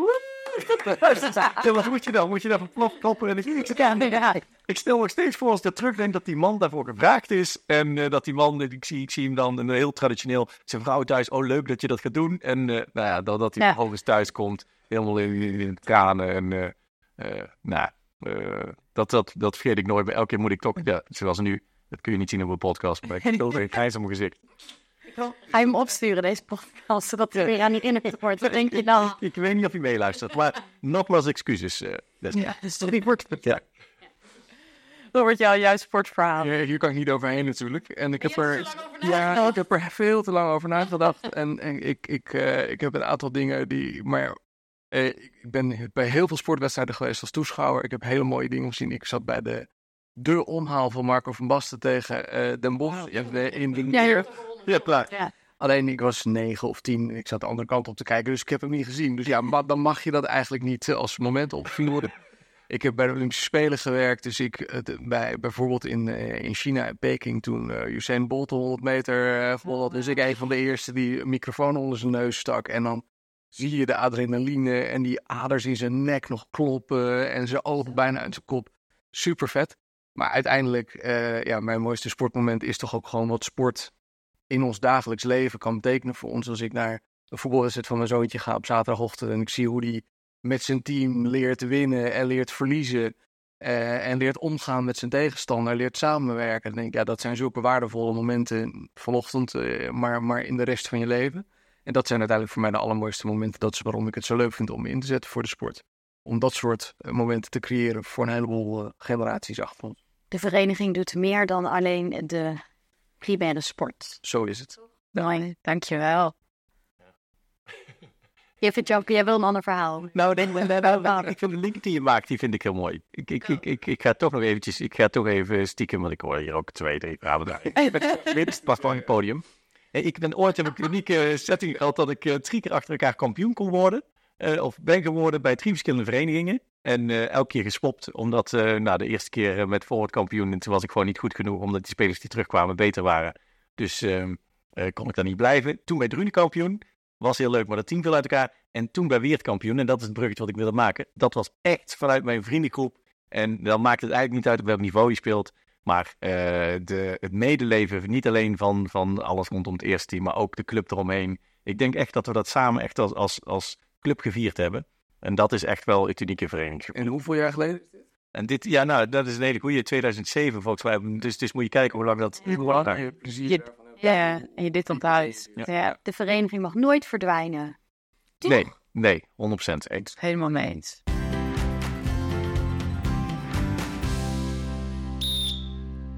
ja, wat moet je dan? Moet je dan plof kloppen? En ik, ik, ik, ik stel me steeds voor als ik terugdenk dat die man daarvoor gevraagd is. En uh, dat die man, ik zie, ik zie hem dan een heel traditioneel, zijn vrouw thuis, oh leuk dat je dat gaat doen. En nou ja, dat, dat hij ja. vervolgens thuis komt, helemaal in, in, tranen. En nou, dat, dat, dat vergeet ik nooit. Maar elke keer moet ik toch, ja, zoals nu, dat kun je niet zien op een podcast, maar ik *laughs* stel een grijs op mijn gezicht. Ga je hem opsturen, deze podcast, zodat er weer aan die inhoud wordt? Wat denk je dan? Ik, ik, weet niet of hij meeluistert, maar nogmaals excuses. Uh, ja, dus die wordt... Ja. Robert, jouw juist sportverhaal. Ja, hier kan ik niet overheen natuurlijk. En ik heb er, ja, ik heb er veel te lang over nagedacht. En, en ik, ik, uh, ik heb een aantal dingen die. Maar uh, ik ben bij heel veel sportwedstrijden geweest als toeschouwer. Ik heb hele mooie dingen gezien. Ik zat bij de de omhaal van Marco van Basten tegen uh, Den Bosch. Ja, in de... ja, klaar. Ja. Alleen ik was negen of tien. Ik zat de andere kant op te kijken, dus ik heb hem niet gezien. Dus ja, *laughs* maar dan mag je dat eigenlijk niet als moment opvoeren. *laughs* ik heb bij de Olympische Spelen gewerkt, dus ik bij, bijvoorbeeld in, uh, in China, in Peking, toen uh, Usain Bolt 100 meter uh, Dus ik een van de eerste die een microfoon onder zijn neus stak. En dan zie je de adrenaline en die aders in zijn nek nog kloppen en zijn ogen bijna uit zijn kop. Super vet. Maar uiteindelijk, uh, ja, mijn mooiste sportmoment is toch ook gewoon wat sport in ons dagelijks leven kan betekenen voor ons. Als ik naar de voetbalwedstrijd van mijn zoontje ga op zaterdagochtend en ik zie hoe die met zijn team leert winnen en leert verliezen. Uh, en leert omgaan met zijn tegenstander, leert samenwerken. Dan denk ik, ja, dat zijn zulke waardevolle momenten vanochtend, uh, maar, maar in de rest van je leven. En dat zijn uiteindelijk voor mij de allermooiste momenten. Dat is waarom ik het zo leuk vind om in te zetten voor de sport. Om dat soort momenten te creëren voor een heleboel generaties achter ons de vereniging doet meer dan alleen de primaire sport. Zo is het. Mooi, dankjewel. *laughs* Je vindt jou, jij wil een ander verhaal. Nou, nee, nee, nee, *laughs* ik vind de link die je maakt, die vind ik heel mooi. Ik, ik, ik, ik, ik ga toch nog eventjes, ik ga toch even stiekem, want ik hoor hier ook twee, drie verhalen. *laughs* Winst, pas van het podium. Ik ben ooit in een unieke setting gehad dat ik drie keer achter elkaar kampioen kon worden. Uh, of ben geworden bij drie verschillende verenigingen. En uh, elke keer gespopt, omdat uh, de eerste keer met forward kampioen, en toen was ik gewoon niet goed genoeg, omdat die spelers die terugkwamen beter waren. Dus ehm, kon ik daar niet blijven. Toen bij Drune kampioen, was heel leuk, maar dat team viel uit elkaar. En toen bij Weert kampioen, en dat is het bruggetje wat ik wilde maken, dat was echt vanuit mijn vriendengroep. En dan maakt het eigenlijk niet uit op welk niveau je speelt. Maar de, het medeleven, niet alleen van, van alles rondom het eerste team, maar ook de club eromheen. Ik denk echt dat we dat samen echt als, als, als club gevierd hebben. En dat is echt wel het unieke vereniging. En hoeveel jaar geleden is dit? En dit, ja, nou, dat is een hele goede. 2007 volgens mij. Dus, dus moet je kijken hoe lang dat... Hoe lang je plezier Ja, en je dit onthuist. Ja. ja. De vereniging mag nooit verdwijnen. Nee, nee, 100% eens. Helemaal mee eens.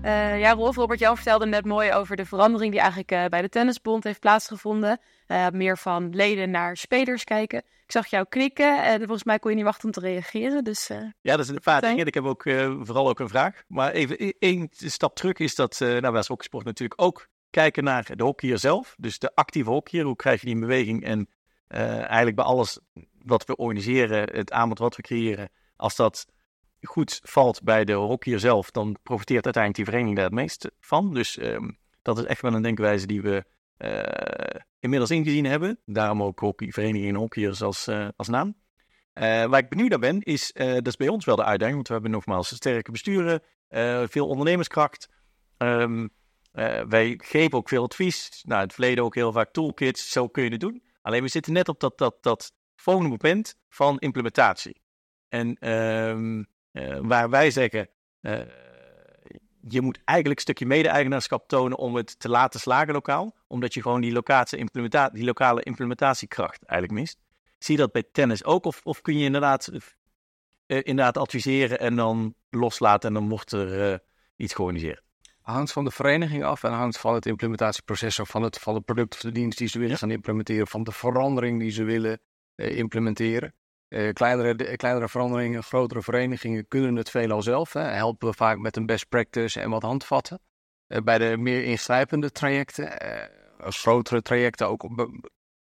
Uh, ja, Rolf, Robert Jan vertelde net mooi over de verandering die eigenlijk uh, bij de Tennisbond heeft plaatsgevonden. Uh, meer van leden naar spelers kijken. Ik zag jou knikken en volgens mij kon je niet wachten om te reageren. Dus, ja, dat is een paar dingen. Ik heb ook vooral ook een vraag. Maar even e-, één stap terug is dat, nou, wij als hockeysport natuurlijk ook kijken naar de hockeyer zelf. Dus de actieve hockeyer, hoe krijg je die in beweging? En eigenlijk bij alles wat we organiseren, het aanbod wat we creëren, als dat goed valt bij de hockeyer zelf, dan profiteert uiteindelijk die vereniging daar het meest van. Dus um, dat is echt wel een denkwijze die we uh, inmiddels ingezien hebben. Daarom ook hockeyvereniging en hockeyers als, als naam. Uh, waar ik benieuwd naar ben, is, dat is bij ons wel de uitdaging, want we hebben nogmaals sterke besturen, veel ondernemerskracht. Um, wij geven ook veel advies. Nou, in het verleden ook heel vaak toolkits, zo kun je het doen. Alleen we zitten net op dat, dat, dat volgende moment van implementatie. En uh, waar wij zeggen, je moet eigenlijk een stukje mede-eigenaarschap tonen om het te laten slagen lokaal. Omdat je gewoon die, locatie implementa die lokale implementatiekracht eigenlijk mist. Zie je dat bij tennis ook? Of, of kun je inderdaad, uh, inderdaad adviseren en dan loslaten en dan wordt er iets georganiseerd? Hangt van de vereniging af en hangt van het implementatieproces of van het, van het product of de dienst die ze willen gaan implementeren, van de verandering die ze willen implementeren. Uh, kleinere, kleinere veranderingen, grotere verenigingen kunnen het veelal zelf. Hè. Helpen we vaak met een best practice en wat handvatten. Uh, bij de meer ingrijpende trajecten, als grotere trajecten ook.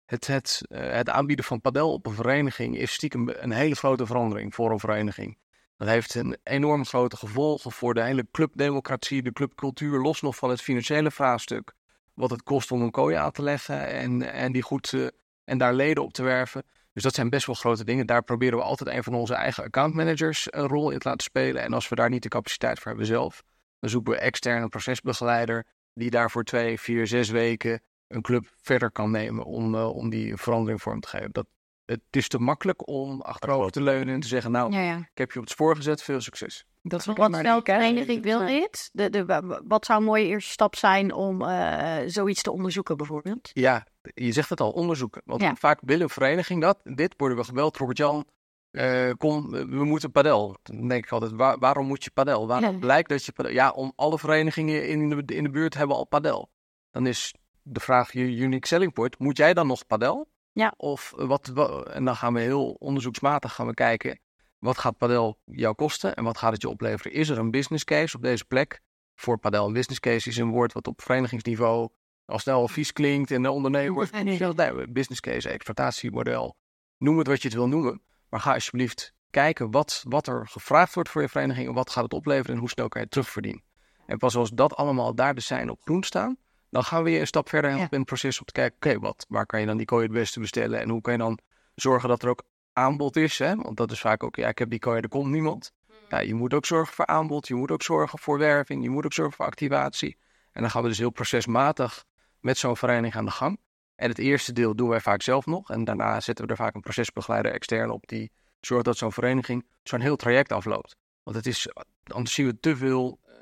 Het, het, het aanbieden van padel op een vereniging is stiekem een hele grote verandering voor een vereniging. Dat heeft een enorm grote gevolgen voor de hele clubdemocratie, de clubcultuur, los nog van het financiële vraagstuk. Wat het kost om een kooi aan te leggen en, en, die goed, en daar leden op te werven. Dus dat zijn best wel grote dingen. Daar proberen we altijd een van onze eigen accountmanagers een rol in te laten spelen. En als we daar niet de capaciteit voor hebben zelf, dan zoeken we externe procesbegeleider die daar voor twee, vier, zes weken een club verder kan nemen om, uh, om die verandering vorm te geven. Dat, het is te makkelijk om achterover te leunen en te zeggen, nou, ja, ja. ik heb je op het spoor gezet, veel succes. Dat is wel wat snel vereniging wil dit? De, de, wat zou een mooie eerste stap zijn om uh, zoiets te onderzoeken bijvoorbeeld? Ja, je zegt het al, onderzoeken. Want ja. vaak willen een vereniging dat. Dit worden we gebeld, Robert-Jan, uh, kom, we moeten padel. Dan denk ik altijd, waar, waarom moet je padel? Waarom ja. blijkt dat je padel... Ja, om alle verenigingen in de, in de buurt hebben al padel. Dan is de vraag, je unique selling point, moet jij dan nog padel? Ja. Of wat, wat, en dan gaan we heel onderzoeksmatig gaan we kijken, wat gaat padel jou kosten en wat gaat het je opleveren? Is er een business case op deze plek? Voor padel een business case is een woord wat op verenigingsniveau al snel vies klinkt en de ondernemer nee, business case, exploitatiemodel, noem het wat je het wil noemen. Maar ga alsjeblieft kijken wat, wat er gevraagd wordt voor je vereniging en wat gaat het opleveren en hoe snel kan je het terugverdienen. En pas als dat allemaal daar de zijn op groen staan, dan gaan we je een stap verder helpen in het proces om te kijken, oké, wat, waar kan je dan die kooi het beste bestellen en hoe kan je dan zorgen dat er ook aanbod is, hè? want dat is vaak ook, ja, ik heb die kooi, er komt niemand. Ja, je moet ook zorgen voor aanbod, je moet ook zorgen voor werving, je moet ook zorgen voor activatie. En dan gaan we dus heel procesmatig met zo'n vereniging aan de gang. En het eerste deel doen wij vaak zelf nog. En daarna zetten we er vaak een procesbegeleider extern op die zorgt dat zo'n vereniging zo'n heel traject afloopt. Want het is, anders zien we te veel uh,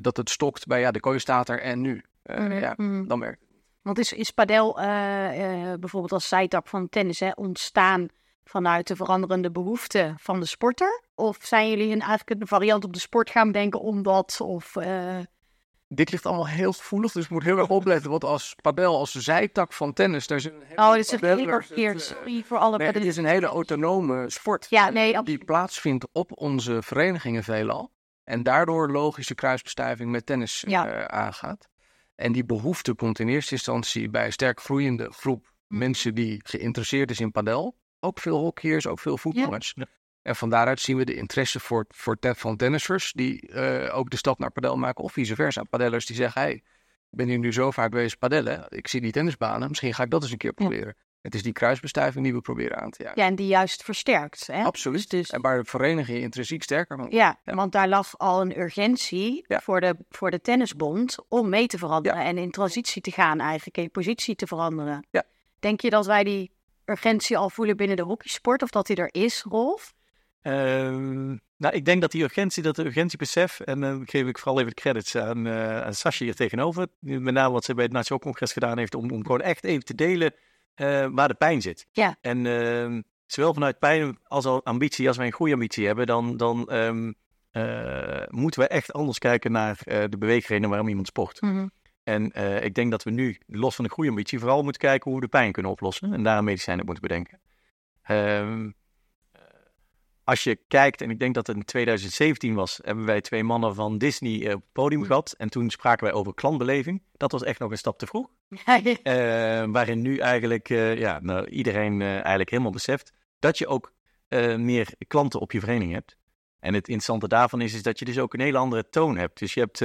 dat het stokt bij ja, de kooi staat er en nu. Uh, mm -hmm. Ja, dan werkt het. Want is, is padel uh, bijvoorbeeld als zijtak van tennis hè, ontstaan vanuit de veranderende behoeften van de sporter? Of zijn jullie een, eigenlijk een variant op de sport gaan bedenken omdat? Of, uh... Dit ligt allemaal heel gevoelig, dus ik moet heel erg opletten. Want als padel, als zijtak van tennis, daar is een hele... Oh, dit is een verkeerd. Sorry voor alle nee, is een hele autonome sport. Ja, nee, die plaatsvindt op onze verenigingen veelal. En daardoor logische kruisbestuiving met tennis ja. uh, aangaat. En die behoefte komt in eerste instantie bij een sterk groeiende groep mensen die geïnteresseerd is in padel. Ook veel hockeyers, ook veel voetballers. Ja. En van daaruit zien we de interesse voor, voor van tennissers die uh, ook de stap naar padel maken of vice versa. Padellers die zeggen, hey, ik ben hier nu zo vaak bezig padellen, ik zie die tennisbanen, misschien ga ik dat eens een keer proberen. Ja. Het is die kruisbestuiving die we proberen aan te jagen. Ja, en die juist versterkt. Hè? Absoluut. Dus... En waar de vereniging intrinsiek sterker van ja, ja, want daar lag al een urgentie ja. voor, de, voor de tennisbond om mee te veranderen en in transitie te gaan eigenlijk, in positie te veranderen. Ja. Denk je dat wij die urgentie al voelen binnen de hockeysport of dat die er is, Rolf? Um, nou, ik denk dat die urgentie, dat de urgentiebesef, en dan geef ik vooral even de credits aan, uh, aan Sascha hier tegenover, met name wat ze bij het Nationaal Congres gedaan heeft, om, om gewoon echt even te delen uh, waar de pijn zit. Ja. En uh, zowel vanuit pijn als al ambitie, als wij een goede ambitie hebben, dan, dan um, uh, moeten we echt anders kijken naar de beweegredenen waarom iemand sport. Mm -hmm. En ik denk dat we nu, los van de goede ambitie, vooral moeten kijken hoe we de pijn kunnen oplossen en daar een medicijn op moeten bedenken. Um, als je kijkt, en ik denk dat het in 2017 was, hebben wij twee mannen van Disney op het podium gehad. En toen spraken wij over klantbeleving. Dat was echt nog een stap te vroeg. Uh, waarin nu eigenlijk uh, ja, nou, iedereen uh, eigenlijk helemaal beseft dat je ook meer klanten op je vereniging hebt. En het interessante daarvan is, is dat je dus ook een hele andere toon hebt. Dus je hebt,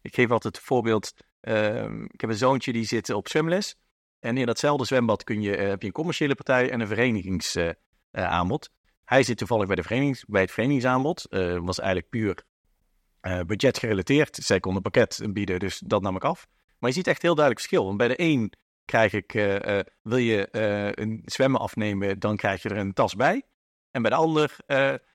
ik geef altijd het voorbeeld, ehm, ik heb een zoontje die zit op zwemles. En in datzelfde zwembad kun je, heb je een commerciële partij en een verenigingsaanbod. Hij zit toevallig bij, de verenigings, bij het verenigingsaanbod. Uh, was eigenlijk puur uh, budget gerelateerd. Zij kon een pakket bieden, dus dat nam ik af. Maar je ziet echt heel duidelijk verschil. Want bij de een krijg ik, wil je een zwemmen afnemen, dan krijg je er een tas bij. En bij de ander,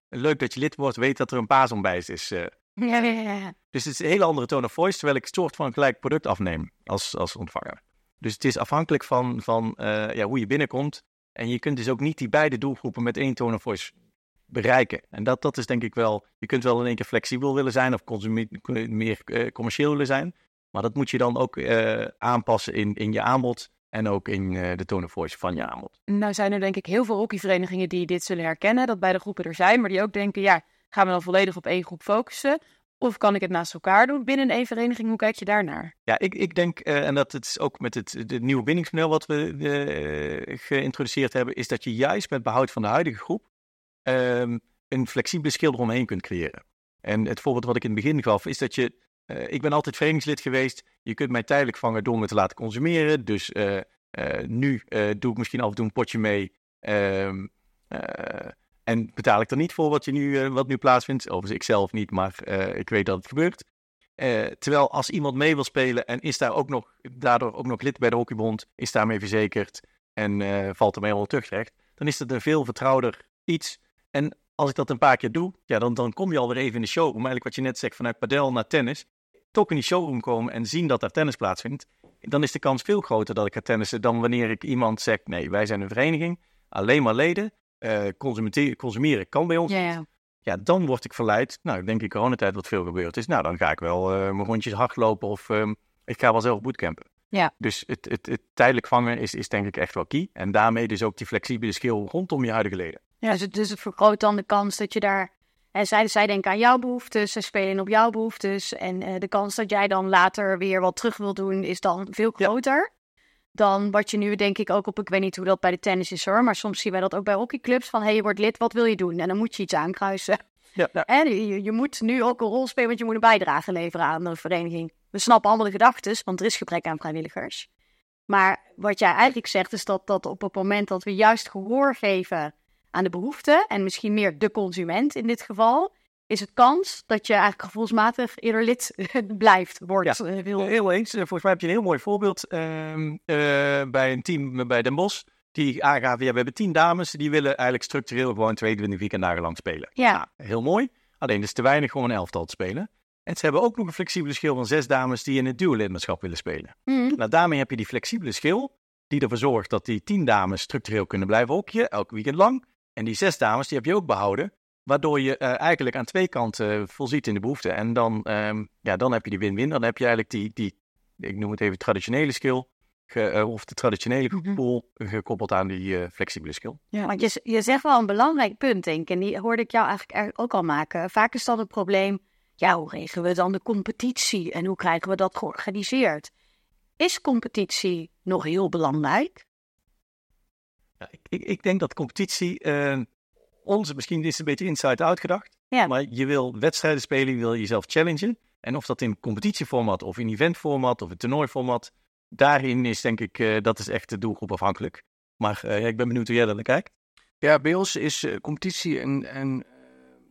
leuk dat je lid wordt, weet dat er een paasom bij is. Ja, ja, ja. Dus het is een hele andere tone of voice, terwijl ik een soort van gelijk product afneem als, als ontvanger. Dus het is afhankelijk van, van ja, hoe je binnenkomt. En je kunt dus ook niet die beide doelgroepen met één tone of voice bereiken. En dat, dat is denk ik wel, je kunt wel in één keer flexibel willen zijn of meer uh, commercieel willen zijn. Maar dat moet je dan ook uh, aanpassen in, in je aanbod en ook in de tone of voice van je aanbod. Nou zijn er denk ik heel veel hockeyverenigingen die dit zullen herkennen, dat beide groepen er zijn, maar die ook denken, ja, gaan we dan volledig op één groep focussen? Of kan ik het naast elkaar doen binnen één vereniging? Hoe kijk je daarnaar? Ja, ik, ik denk, uh, en dat het is ook met het, nieuwe bindingsmodel wat we uh, geïntroduceerd hebben, is dat je juist met behoud van de huidige groep um, een flexibele schil eromheen kunt creëren. En het voorbeeld wat ik in het begin gaf, is dat je, uh, ik ben altijd verenigingslid geweest, je kunt mij tijdelijk vangen door me te laten consumeren. Dus nu doe ik misschien af en toe een potje mee. Um, en betaal ik er niet voor wat, je nu, uh, wat nu plaatsvindt. Overigens, ik zelf niet, maar uh, ik weet dat het gebeurt. Uh, terwijl als iemand mee wil spelen en is daar ook nog, daardoor ook nog lid bij de hockeybond, is daarmee verzekerd en valt ermee helemaal terugrecht, dan is het een veel vertrouwder iets. En als ik dat een paar keer doe, ja, dan, dan kom je alweer even in de showroom. Eigenlijk wat je net zegt, vanuit padel naar tennis. Toch in die showroom komen en zien dat daar tennis plaatsvindt. Dan is de kans veel groter dat ik ga tennissen dan wanneer ik iemand zeg, nee, wij zijn een vereniging, alleen maar leden uh, consumeren, consumeren kan bij ons ja, ja. ja, dan word ik verleid. Nou, ik denk in coronatijd wat veel gebeurd is. Nou, dan ga ik wel uh, mijn rondjes hardlopen of um, ik ga wel zelf bootcampen. Ja. Dus het, het, het, tijdelijk vangen is, is denk ik echt wel key. En daarmee dus ook die flexibele skill rondom je huidige leden. Ja, dus het, dus het vergroot dan de kans dat je daar... En zij, zij denken aan jouw behoeftes, zij spelen op jouw behoeftes. En uh, de kans dat jij dan later weer wat terug wil doen is dan veel groter. Dan wat je nu denk ik ook op, ik weet niet hoe dat bij de tennis is hoor, maar soms zien wij dat ook bij hockeyclubs van, hé, hey, je wordt lid, wat wil je doen? En dan moet je iets aankruisen. Ja, *laughs* ja. En je, je, moet nu ook een rol spelen, want je moet een bijdrage leveren aan de vereniging. We snappen allemaal de gedachten, want er is gebrek aan vrijwilligers. Maar wat jij eigenlijk zegt, is dat, dat op het moment dat we juist gehoor geven aan de behoeften, en misschien meer de consument in dit geval, is het kans dat je eigenlijk gevoelsmatig eerder lid *laughs* blijft, wordt. Ja, eh. Heel eens. Volgens mij heb je een heel mooi voorbeeld ehm, eh, bij een team bij Den Bosch. Die aangaven, ja, we hebben tien dames, die willen eigenlijk structureel gewoon 22 weekenddagen lang spelen. Ja. Nou, heel mooi. Alleen er is te weinig om een elftal te spelen. En ze hebben ook nog een flexibele schil van zes dames die in het duo-lidmaatschap willen spelen. Mhm. Nou, daarmee heb je die flexibele schil die ervoor zorgt dat die tien dames structureel kunnen blijven hokje, elk weekend lang. En die zes dames, die heb je ook behouden. Waardoor je eh, eigenlijk aan twee kanten eh, volziet in de behoefte. En dan, ehm, ja, dan heb je die win-win. Dan heb je eigenlijk die, die, ik noem het even traditionele skill. ge- eh, of de traditionele Mhm. pool gekoppeld aan die eh, flexibele skill. Want je, je zegt wel een belangrijk punt, denk ik. En die hoorde ik jou eigenlijk ook al maken. Vaak is dan het probleem, ja, hoe regelen we dan de competitie? En hoe krijgen we dat georganiseerd? Is competitie nog heel belangrijk? Ja, ik, ik, ik denk dat competitie, eh, onze misschien is het een beetje inside-out gedacht. Ja. Maar je wil wedstrijden spelen, je wil jezelf challengen. En of dat in competitieformat of in eventformat of in toernooiformat, daarin is denk ik, eh, dat is echt de doelgroep afhankelijk. Maar eh, ja, ik ben benieuwd hoe jij daar naar kijkt. Ja, bij ons is eh, competitie en, en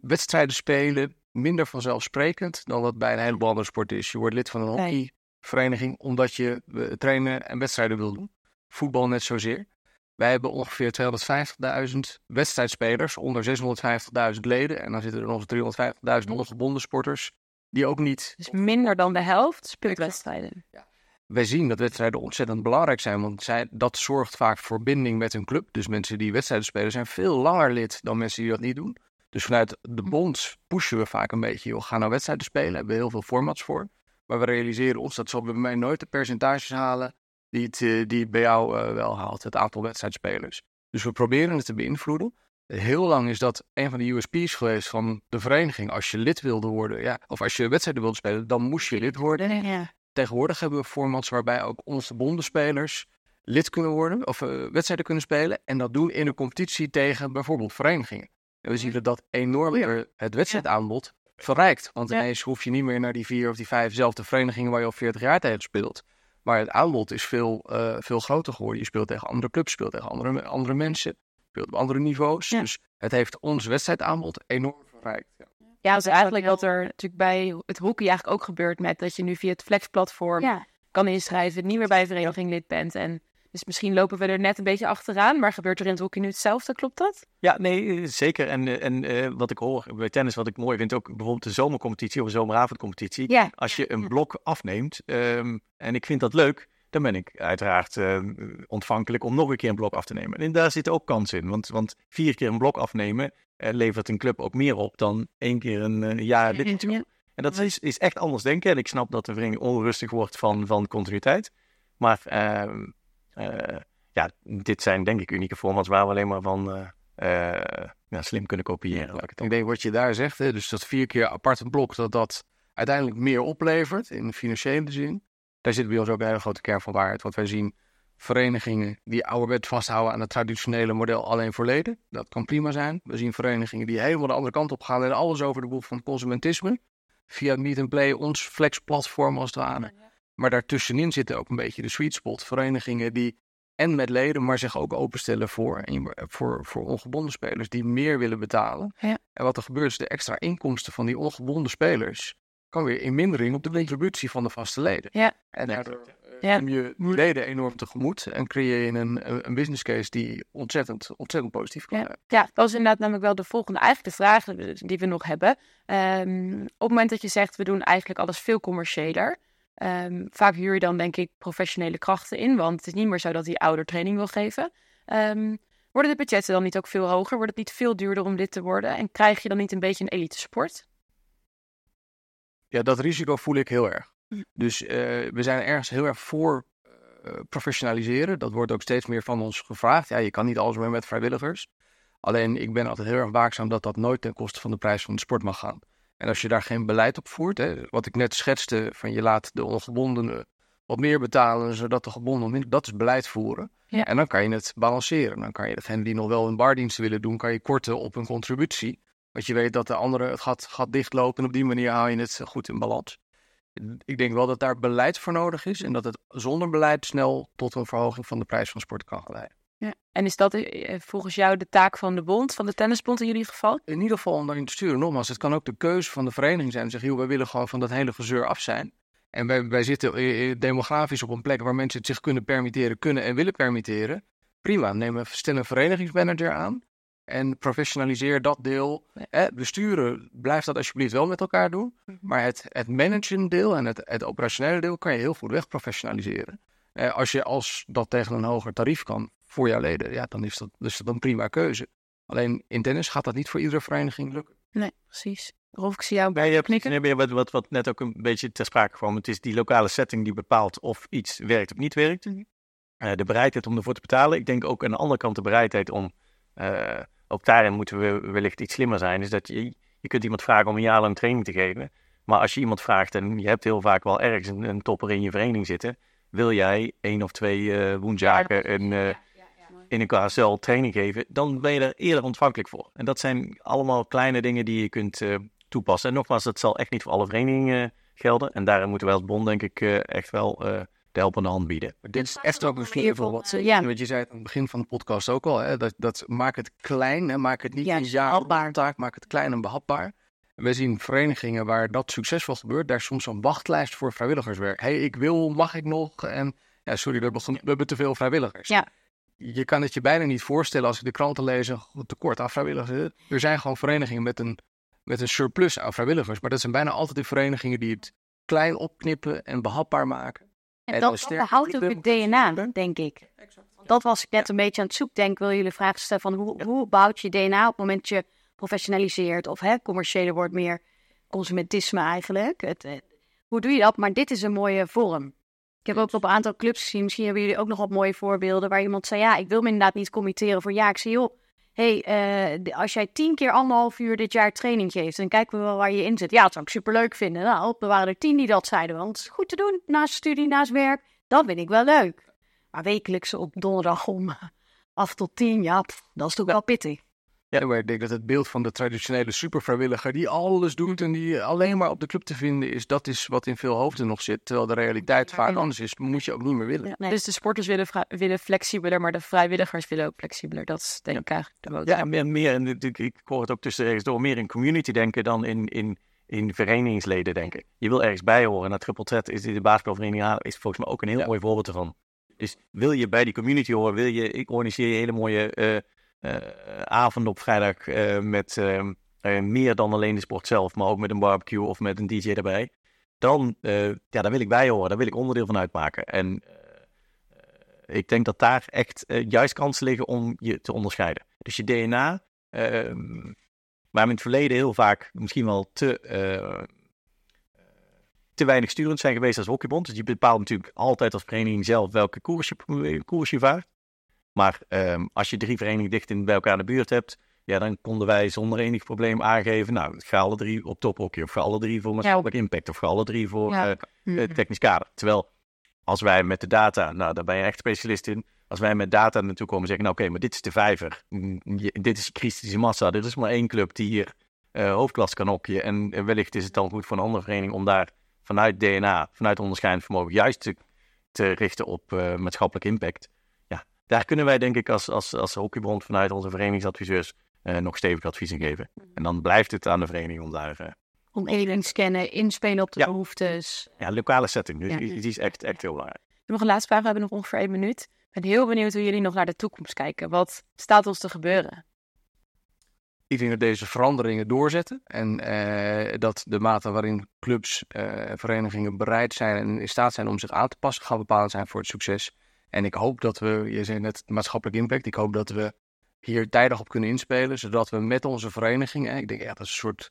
wedstrijden spelen minder vanzelfsprekend dan dat bij een heleboel andere sporten is. Je wordt lid van een hockeyvereniging omdat je trainen en wedstrijden wil doen. Voetbal net zozeer. Wij hebben ongeveer 250.000 wedstrijdspelers, onder 650.000 leden. En dan zitten er nog 350.000 ongebonden sporters, die ook niet Dus minder dan de helft speelt wedstrijden. wij zien dat wedstrijden ontzettend belangrijk zijn, want zij, dat zorgt vaak voor binding met hun club. Dus mensen die wedstrijden spelen zijn veel langer lid dan mensen die dat niet doen. Dus vanuit de bond pushen we vaak een beetje, joh, ga nou wedstrijden spelen, hebben we heel veel formats voor. Maar we realiseren ons, dat zal bij mij nooit de percentages halen die het, eh, die het bij jou eh, wel haalt, het aantal wedstrijdspelers. Dus we proberen het te beïnvloeden. Heel lang is dat een van de USP's geweest van de vereniging. Als je lid wilde worden, ja, of als je wedstrijden wilde spelen, dan moest je lid worden. Ja. Tegenwoordig hebben we formats waarbij ook onze spelers lid kunnen worden of eh, wedstrijden kunnen spelen. En dat doen in een competitie tegen bijvoorbeeld verenigingen. En we zien dat dat enorm Ja. er het wedstrijdaanbod verrijkt. Want ineens hoef je niet meer naar die vier of die vijfzelfde verenigingen waar je al 40 jaar tegen speelt. Maar het aanbod is veel, eh, veel groter geworden. Je speelt tegen andere clubs, speelt tegen andere, andere mensen, speelt op andere niveaus. Ja. Dus het heeft ons wedstrijdaanbod enorm verrijkt. Ja. Ja, dat is eigenlijk wat er natuurlijk bij het hockey eigenlijk ook gebeurt met dat je nu via het Flex-platform Ja. kan inschrijven, niet meer bij een vereniging lid bent. En dus misschien lopen we er net een beetje achteraan, maar gebeurt er in het hockey nu hetzelfde, klopt dat? Ja, nee, eh, zeker. En, eh, en eh, wat ik hoor bij tennis, wat ik mooi vind, ook bijvoorbeeld de zomercompetitie of de zomeravondcompetitie. Ja. Als je een blok afneemt, ehm, en ik vind dat leuk, dan ben ik uiteraard eh, ontvankelijk om nog een keer een blok af te nemen. En daar zit ook kans in, want, want vier keer een blok afnemen levert een club ook meer op dan één keer een jaar. Ja. En dat is, is echt anders denken. En ik snap dat de vereniging onrustig wordt van, van continuïteit. Maar ehm, eh, ja, dit zijn denk ik unieke formats waar we alleen maar van eh, eh, ja, slim kunnen kopiëren. ik Ik denk wat je daar zegt, hè, dus dat vier keer apart een blok, dat dat uiteindelijk meer oplevert in financiële zin. Daar zit bij ons ook een hele grote kern van waarheid. Want wij zien verenigingen die ouderwet vasthouden aan het traditionele model alleen voor leden. Dat kan prima zijn. We zien verenigingen die helemaal de andere kant op gaan en alles over de boel van consumentisme. Via het Meet and Play, ons flex-platform als het ware. Maar daartussenin zitten ook een beetje de sweet spot. Verenigingen die en met leden, maar zich ook openstellen voor, voor, voor ongebonden spelers die meer willen betalen. Ja. En wat er gebeurt is de extra inkomsten van die ongebonden spelers kan weer in mindering op de contributie van de vaste leden. Ja. En daardoor eh, Ja. neem je leden enorm tegemoet en creëer je een, een business case die ontzettend, ontzettend positief kan Ja. zijn. Ja, dat is inderdaad namelijk wel de volgende, eigenlijk de vraag die we nog hebben. Ehm, op het moment dat je zegt, we doen eigenlijk alles veel commerciëler. Ehm, vaak huur je dan denk ik professionele krachten in, want het is niet meer zo dat die ouder training wil geven. Ehm, worden de budgetten dan niet ook veel hoger? Wordt het niet veel duurder om lid te worden? En krijg je dan niet een beetje een elite sport? Ja, dat risico voel ik heel erg. Hm. Dus eh, we zijn ergens heel erg voor eh, professionaliseren. Dat wordt ook steeds meer van ons gevraagd. Ja, je kan niet alles meer met vrijwilligers. Alleen ik ben altijd heel erg waakzaam dat dat nooit ten koste van de prijs van de sport mag gaan. En als je daar geen beleid op voert, hè, wat ik net schetste, van je laat de ongebondenen wat meer betalen, zodat de gebonden minder, dat is beleid voeren. Ja. En dan kan je het balanceren. Dan kan je degene die nog wel een bardiensten willen doen, kan je korten op een contributie. Want je weet dat de anderen het gaat, gaat dichtlopen en op die manier hou je het goed in balans. Ik denk wel dat daar beleid voor nodig is en dat het zonder beleid snel tot een verhoging van de prijs van sport kan geleiden. Ja. En is dat eh, volgens jou de taak van de bond, van de tennisbond in jullie geval? In ieder geval om daarin te sturen. Nogmaals, het kan ook de keuze van de vereniging zijn. Zeggen, joh, wij willen gewoon van dat hele gezeur af zijn. En wij, wij zitten eh, eh, demografisch op een plek waar mensen het zich kunnen permitteren, kunnen en willen permitteren. Prima, neem een, stel een verenigingsmanager aan en professionaliseer dat deel. Eh, besturen, blijf dat alsjeblieft wel met elkaar doen. Mhm. Maar het, het managen deel en het, het operationele deel kan je heel goed wegprofessionaliseren. Eh, als je als dat tegen een hoger tarief kan voor jouw leden, ja, dan is dat, is dat een prima keuze. Alleen in tennis gaat dat niet voor iedere vereniging lukken. Nee, precies. Rolf, ik zie jou Nee, je hebt, knikken. nee, wat, wat, wat net ook een beetje ter sprake kwam. Het is die lokale setting die bepaalt of iets werkt of niet werkt. Mhm. Eh, de bereidheid om ervoor te betalen. Ik denk ook aan de andere kant de bereidheid om... eh, ook daarin moeten we wellicht iets slimmer zijn. Is dat je, je kunt iemand vragen om een jaar lang training te geven. Maar als je iemand vraagt en je hebt heel vaak wel ergens een, een topper in je vereniging zitten. Wil jij één of twee eh woensdagen een, eh, in een KSL training geven, dan ben je er eerder ontvankelijk voor. En dat zijn allemaal kleine dingen die je kunt eh, toepassen. En nogmaals, dat zal echt niet voor alle verenigingen eh, gelden. En daarin moeten wij als bond denk ik eh, echt wel eh, de helpende hand bieden. Maar dit is echt ook voorbeeld van, wat ja. wat je zei aan het begin van de podcast ook al. Hè, dat, dat maak het klein, hè, maak het niet Ja, een jaar taak, maak het klein en behapbaar. En we zien verenigingen waar dat succesvol gebeurt, daar is soms een wachtlijst voor vrijwilligerswerk. hey, ik wil, mag ik nog? En ja, sorry, we hebben, we hebben te veel vrijwilligers. Ja. Je kan het je bijna niet voorstellen als ik de kranten lees, een tekort aan vrijwilligers. Er zijn gewoon verenigingen met een, met een surplus aan vrijwilligers. Maar dat zijn bijna altijd de verenigingen die het klein opknippen en behapbaar maken. En En dat, behoudt ook het DNA, denk ik. Want Dat was ik net een beetje aan het zoeken. Denk, wil jullie vragen stellen van hoe, hoe bouwt je DNA op het moment dat je professionaliseert of hè, commerciële wordt meer consumentisme eigenlijk. Het, eh, hoe doe je dat? Maar dit is een mooie vorm. Ik heb ook op een aantal clubs gezien, misschien hebben jullie ook nog wat mooie voorbeelden, waar iemand zei, ja, ik wil me inderdaad niet committeren voor ja. Ik zei, joh, hey, eh, als jij tien keer anderhalf uur dit jaar training geeft, dan kijken we wel waar je in zit. Ja, dat zou ik superleuk vinden. Nou, er waren er tien die dat zeiden, want het is goed te doen, naast studie, naast werk. Dat vind ik wel leuk. Maar wekelijks op donderdag om *laughs* af tot tien, ja, pff, dat is toch wel pittig. Ja, maar ik denk dat het beeld van de traditionele supervrijwilliger die alles doet en die alleen maar op de club te vinden is, dat is wat in veel hoofden nog zit. Terwijl de realiteit vaak anders is, moet je ook niet meer willen. Nee. Dus de sporters willen, willen flexibeler, maar de vrijwilligers willen ook flexibeler. Dat is denk ik eigenlijk de boodschap. Ja, meer, meer en natuurlijk, ik hoor het ook tussen de regels door, meer in community denken dan in, in, in verenigingsleden denken. Je wil ergens bij horen. En dat Triple Threat is de basketbalvereniging is volgens mij ook een heel Ja. mooi voorbeeld ervan. Dus wil je bij die community horen, wil je, ik organiseer je hele mooie eh eh, avonden op vrijdag eh, met eh, meer dan alleen de sport zelf, maar ook met een barbecue of met een DJ erbij. Dan, ja, daar wil ik bij horen, daar wil ik onderdeel van uitmaken. En ik denk dat daar echt juist kansen liggen om je te onderscheiden. Dus je DNA, ehm, waar we in het verleden heel vaak misschien wel te, te weinig sturend zijn geweest als hockeybond. Dus je bepaalt natuurlijk altijd als vereniging zelf welke koers je, koers je vaart. Maar ehm, als je drie verenigingen dicht in, bij elkaar in de buurt hebt, ja, dan konden wij zonder enig probleem aangeven, nou, ga alle drie op tophockey, of ga alle drie voor maatschappelijk impact, of ga alle drie voor Ja. eh, Mhm. eh, technisch kader. Terwijl als wij met de data, nou daar ben je echt specialist in, als wij met data naartoe komen en zeggen, nou oké, maar dit is de vijver, Mm, je- dit is kritische massa, er is maar één club die hier eh hoofdklas kan hockeyen en wellicht is het dan goed voor een andere vereniging om daar vanuit DNA, vanuit onderscheidend vermogen, juist te, te richten op maatschappelijk impact. Daar kunnen wij denk ik als, als, als hockeybond vanuit onze verenigingsadviseurs eh, nog stevig advies in geven. En dan blijft het aan de vereniging om daar, eh, Om even scannen, inspelen op de Ja. behoeftes. ja, lokale setting, dus Ja. die, die is echt, echt heel belangrijk. Nog een laatste vraag. We hebben nog ongeveer één minuut. Ik ben heel benieuwd hoe jullie nog naar de toekomst kijken. Wat staat ons te gebeuren? Ik denk dat deze veranderingen doorzetten en eh, dat de mate waarin clubs, eh, verenigingen bereid zijn en in staat zijn om zich aan te passen, gaan bepalend zijn voor het succes. En ik hoop dat we, je zei net maatschappelijk impact, ik hoop dat we hier tijdig op kunnen inspelen, zodat we met onze verenigingen, ik denk ja, dat is een soort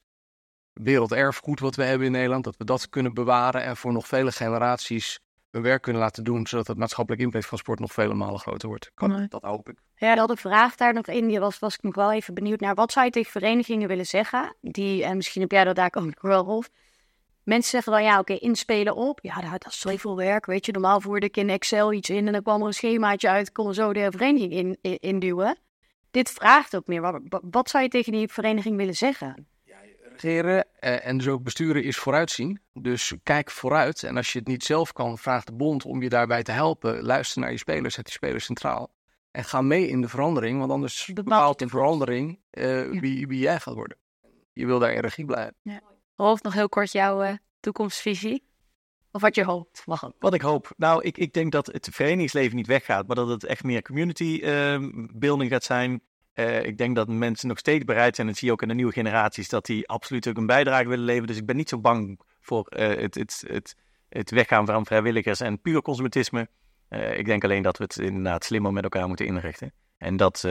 werelderfgoed wat we hebben in Nederland, dat we dat kunnen bewaren en voor nog vele generaties hun werk kunnen laten doen, zodat het maatschappelijk impact van sport nog vele malen groter wordt. Kan, dat hoop ik. Ja, wel de vraag daar nog in, die was, was ik nog wel even benieuwd naar. Wat zou je tegen verenigingen willen zeggen? Die, en misschien heb jij dat daar ook nog wel, Rolf. Mensen zeggen dan, ja, oké, inspelen op. Ja, dat, dat is zoveel werk, weet je. Normaal voerde ik in Excel iets in en dan kwam er een schemaatje uit. kon zo de vereniging in, in, induwen. Dit vraagt ook meer. Wat, wat zou je tegen die vereniging willen zeggen? regeren eh, en dus ook besturen is vooruitzien. Dus kijk vooruit. En als je het niet zelf kan, vraag de bond om je daarbij te helpen. Luister naar je spelers, zet die spelers centraal. En ga mee in de verandering, want anders Bepaalt de de verandering eh, wie, wie jij gaat worden. Je wil daar in regie blijven. Rolf, nog heel kort jouw eh, toekomstvisie. Of wat je hoopt. Mag. Wat ik hoop, nou, ik, ik denk dat het verenigingsleven niet weggaat, maar dat het echt meer community ehm, building gaat zijn. Eh, ik denk dat mensen nog steeds bereid zijn, en dat zie je ook in de nieuwe generaties, dat die absoluut ook een bijdrage willen leveren. Dus ik ben niet zo bang voor eh, het, het, het, het weggaan van vrijwilligers en puur consumentisme. Ik denk alleen dat we het inderdaad slimmer met elkaar moeten inrichten. En dat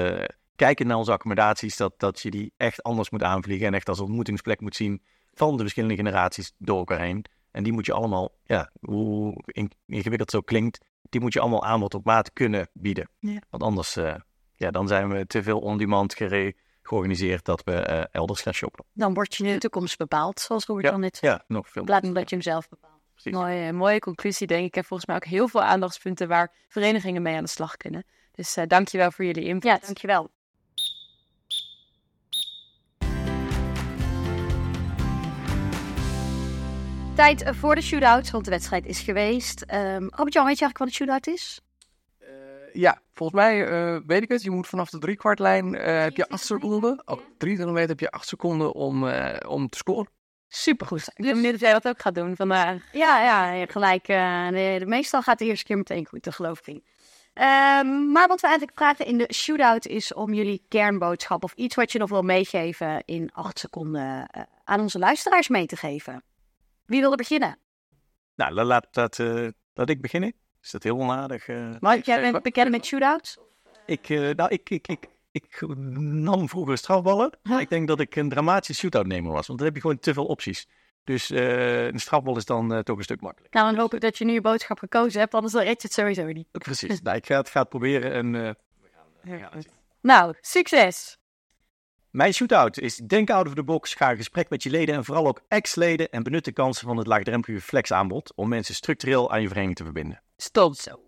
kijken naar onze accommodaties, dat, dat je die echt anders moet aanvliegen en echt als ontmoetingsplek moet zien van de verschillende generaties door elkaar heen. En die moet je allemaal, ja, hoe in- ingewikkeld het ook klinkt, die moet je allemaal aanbod op maat kunnen bieden. Ja. Want anders, eh, ja, dan zijn we te veel on-demand gere- georganiseerd dat we eh, elders gaan shoppen. Dan wordt je toekomst bepaald, zoals Robert Ja. dan net Ja, nog veel. In van dat je hem zelf bepaalt. Mooie, mooie conclusie, denk ik. En volgens mij ook heel veel aandachtspunten waar verenigingen mee aan de slag kunnen. Dus eh dankjewel voor jullie input. Ja, dankjewel. Tijd voor de shootout, want de wedstrijd is geweest. Ehm Robert-Jan, weet je eigenlijk wat een shootout is? Eh, ja, volgens mij eh, weet ik het. Je moet vanaf de driekwartlijn eh heb je acht seconden. Oh, 23 meter heb je acht seconden om, eh, om te scoren. Supergoed. Ik ben benieuwd of jij dat ook gaat doen vandaag. Ja, ja, gelijk. eh, de, meestal gaat de eerste keer meteen goed, dat geloof ik niet. Ehm, maar wat we eigenlijk vragen in de shootout is om jullie kernboodschap of iets wat je nog wil meegeven in acht seconden eh, aan onze luisteraars mee te geven. Wie wil er beginnen? Nou, la- laat, laat, eh, laat ik beginnen. Is dat heel onaardig? eh? Mike, jij bent bekend met shootouts? Ik, eh, nou, ik, ik, ik, ik nam vroeger strafballen. Maar ik denk dat ik een dramatische shootout nemer was. Want dan heb je gewoon te veel opties. Dus eh, een strafbal is dan eh, toch een stuk makkelijker. Nou, dan hoop ik dat je nu je boodschap gekozen hebt, anders dan red je het sowieso niet. Precies. *laughs* nou, ik ga het, ga het proberen en eh, we gaan het zien. Nou, succes! Mijn shootout is denk out of the box, ga in gesprek met je leden en vooral ook ex-leden en benut de kansen van het laagdrempelige flexaanbod om mensen structureel aan je vereniging te verbinden. Stop zo.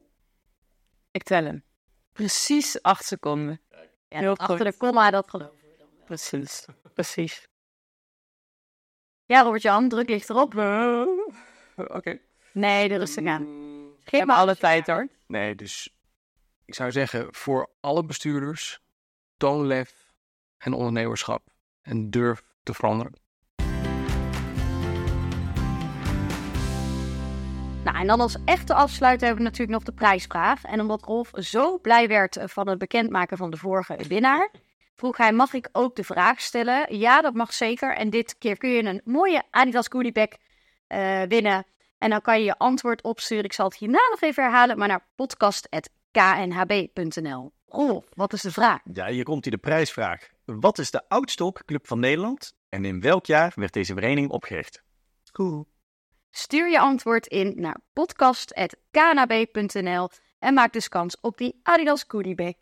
Ik tel hem. Precies acht seconden. Ja, Heel achter goed. de komma, dat geloven we dan wel. Precies. Precies. Ja, Robert-Jan, druk ligt erop. Oké. Nee, de rustig aan. Mm, Ik heb alle tijd hoor. Nee, dus ik zou zeggen voor alle bestuurders, toon lef en ondernemerschap en durf te veranderen. Nou, en dan als echte afsluiter hebben we natuurlijk nog de prijsvraag. En omdat Rolf zo blij werd van het bekendmaken van de vorige winnaar, vroeg hij, mag ik ook de vraag stellen? Ja, dat mag zeker. En dit keer kun je een mooie Adidas goodiebag eh winnen. En dan kan je je antwoord opsturen. Ik zal het hierna nog even herhalen, maar naar podcast.knhb.nl. Rolf, wat is de vraag? Ja, hier komt hij de prijsvraag. Wat is de oudste hockeyclub van Nederland en in welk jaar werd deze vereniging opgericht? Stuur je antwoord in naar podcast.knhb.nl en maak dus kans op die Adidas goodiebag.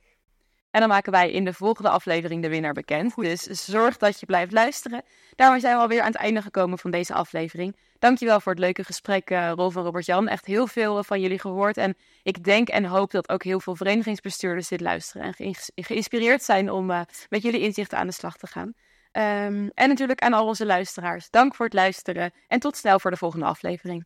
En dan maken wij in de volgende aflevering de winnaar bekend. Dus zorg dat je blijft luisteren. Daarmee zijn we alweer aan het einde gekomen van deze aflevering. Dankjewel voor het leuke gesprek, eh Rolf en Robert-Jan. Echt heel veel eh, van jullie gehoord. En ik denk en hoop dat ook heel veel verenigingsbestuurders dit luisteren. En geïns- geïnspireerd zijn om eh, met jullie inzichten aan de slag te gaan. Ehm, en natuurlijk aan al onze luisteraars. Dank voor het luisteren. En tot snel voor de volgende aflevering.